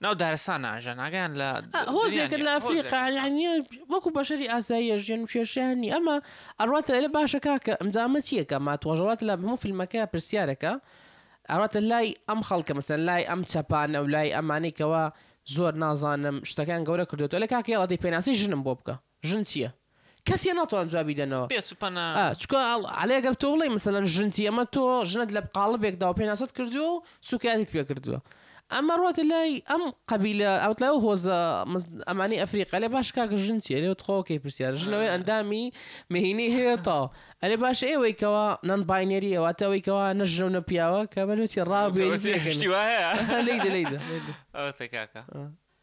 ناو دارستان ناژیان ناگەیان لە هۆزێکن لە ئەفریقا یعنی وەکو بەشەری ئاساییە ژیان و کێشیان نی ئەمە ئەڕواتە لە باشە کاکە ئەمجامە چیەکە ما تۆژەڵات لە هەموو فیلمەکە پرسیارەکە ئەڕاتە لای ئەم خەڵکە مەسەن لای ئەم چەپانە و لای ئەمانێکەوە زۆر نازانم شتەکان گەورە کردوێتەوە لە کاکە یاڵا دەی پێناسی ژنم بۆ بکە ژن چیە؟ کەسێ ناتوان جوابی دەنەوە. پێچ و پەنا. ئا چکا ئاڵ عەلێ گەر تۆ بڵێی مەسەلەن ژن چی ئەمە تۆ ژنت لە قاڵبێک داو پێناسەت کردوە و سوکایەتیت پێ کردوە ئەمە ڕواتە لای ئەم قەبیلە ئەوت لای ئەو هۆزە مەس ئەمانی ئەفریقە ئەلێ باش کاکە ژن چی ئەلێ تخوا وەکەی پرسیار ژن ئەوێ ئەندامی مێینەی هەیە تاو ئەلێ باش ئێوەی کەوا نان باینێریە واتە ئەوەی کەوا نە ژنە و نە پیاوە کە بەلۆ چی ڕا بێ ئەوە تێ گەشتی وایە. لێیدە لێیدە لێیدە. ئەوەتە کاکە. ئا.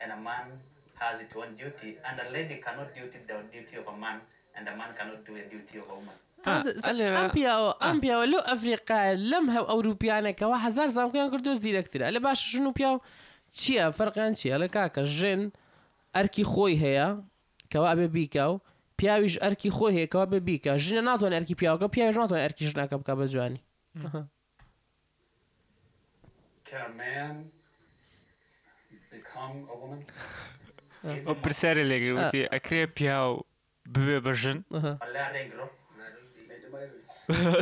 and a man has it own duty and a lady cannot duty without duty of a man and a man cannot do a duty of a woman. تازە ئەم پیاوە ئەم پیاوە لەو ئەفریقایە لەم هەم ئەوروپیانە کەوا هەزار زانکۆیان کردووە زیرەک ترە ئەلێ باشە ژن و پیاو چیە فەرقیان چیە ئەلێ کاکە ژن ئەرکی خۆی هەیە کەوا ئەبێ بیکا و پیاویش ئەرکی خۆی هەیە کەوا ئەبێ بیکا ژنە ناتوانێ ئەرکی پیاوەکە پیاویش ناتوانێ ئەرکی ژنەکە بکا بە جوانی. پرسیارێ لێ کرد وتی ئەکرێ پیاو ببێ بە ژن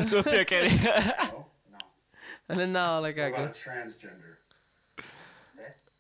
چۆن پێکەری ئەلە ناوەڵێ کاکە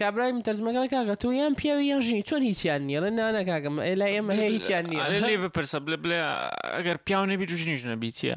کابرای من تەرجمە کەڵێ کاکە تۆ یان پیاوی یان ژنی چۆن هیچیان نیە ئەڵێ نانا کاکە ئێ لای ئێمە هەیە هیچیان نیە ئەرێ لێی بپرسە بڵێ بڵێ ئەگەر پیاو نەبیت و ژنیش نەبیت چیە؟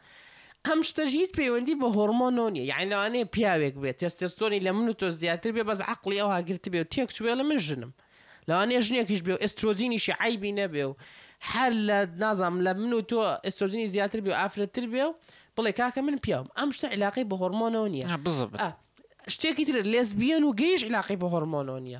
ئەم شتەش هیچ پەیوەندی بە هۆرمۆنەوە نیە یانی لەوانەیە پیاوێک بێت تێستێستۆنی لە من و تۆ زیاتر بێ بەس عەقڵی ئەوها گرتبێ و تێک چوبێڵێ من ژنم لەوانەیە ژنێکیش بێ و ئێسترۆجینیشی عەیبی نەبێ و هەر لە نازام لە من و تۆ ئێستۆجینی زیاتر بێ و ئافرەتتر بێ و بڵێ کاکە من پیاوم ئەم شتە علاقەی بە هۆرمۆنەوە نیە شتێکی تر لێزبیەن و گەیش علاقەی بە هۆرمۆنەوە نیە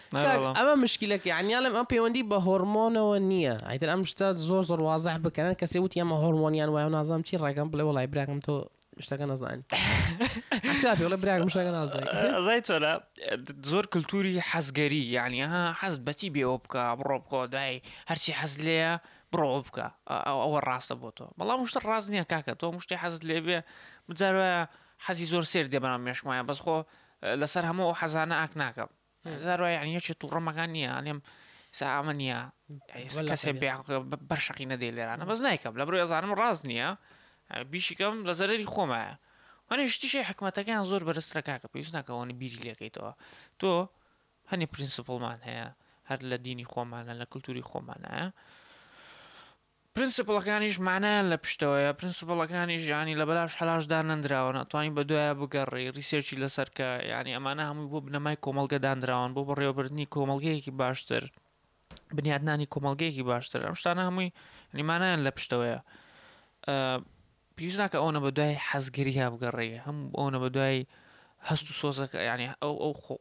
کاک ئەمە مشکیلەکە یانی ئەڵێم ئەم پەیوەندی بە هۆرمۆنەوە نییە ئایتر ئەم شتە زۆر زۆر وازح بکەن کەسێ وتی ئەمە هۆرمۆنیان وایە و نازانم چی ڕێگەم بڵێ وڵی براکەم تۆ شتەکە نەزانی ئەڵێ براکەم شتەکە نازانی ئەزای تۆلا زۆر کللتوری حەزگەری یعنی ها حەز بەچی بێوە بکە بڕۆ بکۆ دای هەرچی حەز لێە بڕۆ بکە ئەوە ڕاستە بۆ تۆ بەڵام شتە ڕاست نییە کاکە تۆ مشتی حەزت لێ بێ بجارە حەزی زۆر سێر دێ بەناو مێشمایە بەس خۆ لەسەر هەموو ئەو حەزانە ئاک ناکەم هەزار وایە یانی یەکێ توڕە مەکان نییە ئەلێم سا ئەمە نییە کەسێ بەر شەقی نەدەی لێرانە بەس نایکەم لە برۆ ێزانم ڕاست نییە بیشیکەم لە زەرری خۆمایە هەنیشتیشی حکومەتەکەیان زۆر بەرزرە کاکە پێویست ناکەەوەنی بیری لەکەیتەوە تۆ هەنی پرینسپلمان هەیە هەر لە دینی خۆمانە لە کللتوری خۆمانە پرنسپڵەکانیش مانایان لە پشتەوەیە، پرنسپڵەکانیش یانی لە بەلاش حەلاش دانەندراون، ئەتوانی بە دوایە بگەڕێی، ڕیسێرچی لەسەر کە، یانی ئەمانە هەمووی بۆ بنەمای کۆمەڵگە دانراون، بۆ بەڕێوەبردنی کۆمەڵگەیەکی باشتر، بنیادنانی کۆمەڵگەیەکی باشتر، ئەم شتانە هەمووی یانی مانایان لە پشتەوەیە. پێویست ناکە ئەونە بە دوای حەزگەرییا بگەڕێی، هەم ئەونە بە دوای هەست و سۆزەکە، یانی ئەو ئەو خۆ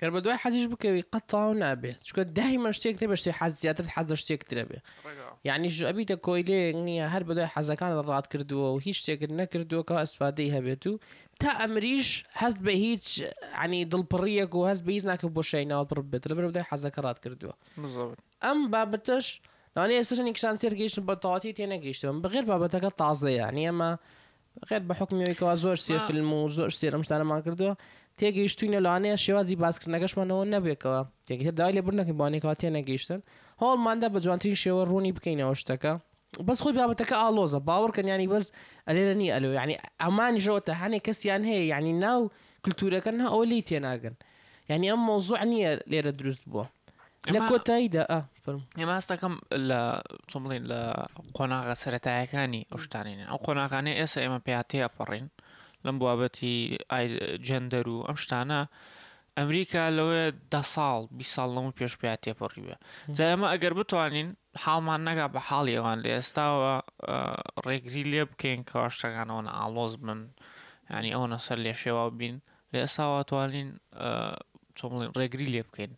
گەر بە دوای حەزیش بکەوی قەت تەواو نابێ چکە دایمە شتێک تێ بە شتێ حەز زیاتر حەزە شتێک ترە بێ یعنی ژەبیتە کۆیلەیەک نییە هەر بە دوای حەزەکان ڕات کردووە و هیچ شتێکت نەکردووەکە ئەسفادەی هەبێت و تا ئەمریش هەست بە هیچ عنی دڵپڕیەک و هەست بە هیچ ناکە بۆ شای ناوە بڕ بێت لە بەرەدای حەزەکە ڕات کردووە ئەم بابەتەش ئەوانەی ئێستا شوێنی کچان تێرگەیشتن بە تەواوەتی تێنەگەیشتوون بە غێر بابەتەکە تازەیە یانی ئەمە غێر بە حوکمی ئەوەی کەوا زۆر سێ ما فیلم و زۆر سێر ئەم شتانەمان کردووە تێگەیشتووین و لەوانەیە شێوازی باسکردنەکەشمان ئەوە نەبێکەوە یەکێ داوای لێبوردن نەکەین بەوانەی کەوا تێنەگەیشتن هەوڵمان دا بە جوانترین شێوە ڕوونی بکەینەوە شتەکە. بەس خۆی بابەتەکە ئاڵۆزە باوەڕکەن یانی بەس ئەلێرە نیە ئەلۆ یانی ئەمانیش ئەوەتا هەنێ کەسیان هەیە یانی ناو کلتورەکەن نا ئەوە لێی تێناگەن یانی ئەم مەوزوع نیە لێرە دروست بووە لە کۆتاییدا ئا فەرموو ئێمە هەست دەکەم لە چۆن بڵێن لە قۆناغە سەتایەکانی ئەو شتانێن ئەو قۆناغانەی ئێستا ئێمە پێاتەیە پەڕین لەم بابەتی ئای جەندەر و ئەم شتانە ئەمریکا لەوەیە ده ساڵ بی ساڵ لەمە پێش پێات تێپەڕیوە جا ئێمە ئەگەر بتوانین حاڵمان نەکا بە حاڵی ئەوان لە ئێستاوە ڕێگری لێ بکەین کەوا شتەکان ئەوەنە ئاڵۆز بن ینی ئەوەنە سەر لێ شێواو بین لە ئێستاوە توانین چۆڵین ڕێگری لێ بکەین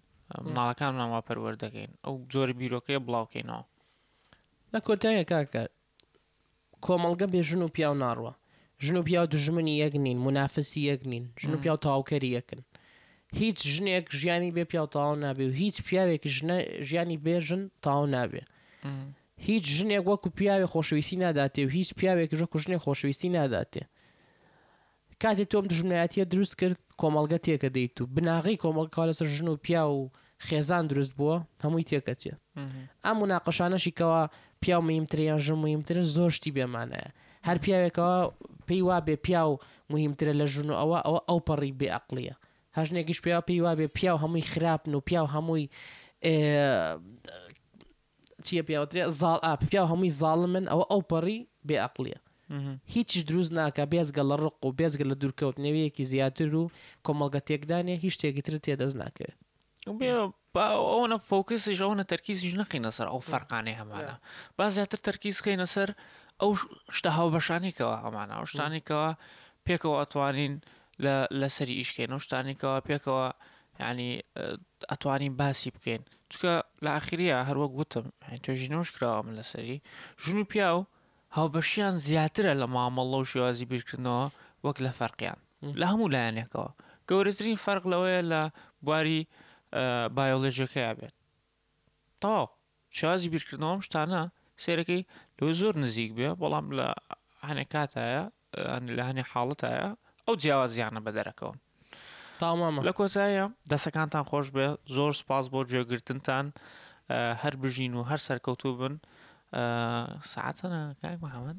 مناڵەکانمان وا پەروەەردەکەین ئەو جۆری بیرۆکەیە بڵاوکەینەوە لە کۆتایە کاکە کۆمەڵگە بێ ژن و پیاو ناڕوا. ژن و پیاو دوژمنی یەک نین، مونافسی یەک نین. ژن و پیاو تەواوکەری یەکن. هیچ ژنێک ژیانی بێ پیاو تەواو نابێ و هیچ پیاوێکیش نە ژیانی بێ ژن تەواو نابێ. هیچ ژنێک وەکو پیاوێ خۆشەویستی ناداتێ و هیچ پیاوێکیش وەکو ژنێ خۆشەویستی ناداتێ. کاتێ تۆ ئەم دوژمنایەتیە دروست کرد کۆمەڵگە تێکەدەیت و بناغەی کۆمەڵ کەوا لەسەر ژن و پیاو و خێزان دروست بووە هەمووی تێکەچێ ئەم مناقەشانەشی کەوا پیاو مهمترە یان ژن مهمترە زۆر شتی بێ مانایە هەر پیاوێ کەوا پێی وابێ پیاو مهمترە لە ژن و ئەوە ئەوە ئەو پەڕی بێ ئەقڵیە هەر ژنێکیش پێوا پێی وابێ پیاو هەمووی خراپن و پیاو هەمووی چیە پێی ئەوترێ زاڵ ئاپ پیاو هەمووی زاڵمن ئەوە ئەوپەڕی بێ ئەقڵیە هیچیش دروست ناکا بێجگە لە ڕق و بێجگە لە دوورکەوت نێویەکی زیاتر و کۆمەڵگە تێکدانێ هیچ شتێکی ترت تێ دەست ناکەوێ. ئەوەنە فۆکسیش ئەوەنە تەرکیزیش نەخینە سەر ئەو فەرقانەی هەمانە با زیاتر تەرکیز خینە سەر ئەو شتە هاوبەشانی کەەوە هەمانە ئەو شتانی کەەوە پێکەوە ئەتوانین لەسەری ئیشکێن و شتانی کەەوە پێکەوە یانی ئەتوانین باسی بکەین چکە لە ئاخریا هەروەک وتم توێژینەوەش کراوە من لەسەری ژن و پیاو هاوبەشیان زیاترە لە مامەڵە و شێوازی بیرکردنەوە وەک لە فەرقیان لە هەموو لایەنێکەوە گەورەترین فەرق لەوەیە لە بواری بایۆلێژەکەیا بێت تەواو شازی بیرکردنەوەم شتانە سێرەکەی لەوە زۆر نزیک بێ بەڵام لە هەنێک کاتایە لە هەنێ حاڵەتایە ئەو جیاوازیانە بە دەرەکەون تامامە لە کۆتایە دەسەکانتان خۆش بێ زۆر سپاس بۆ گوێگرتنتان هەر بژین و هەر سەرکەوتوو بن ساعتەنە کاک محەممەد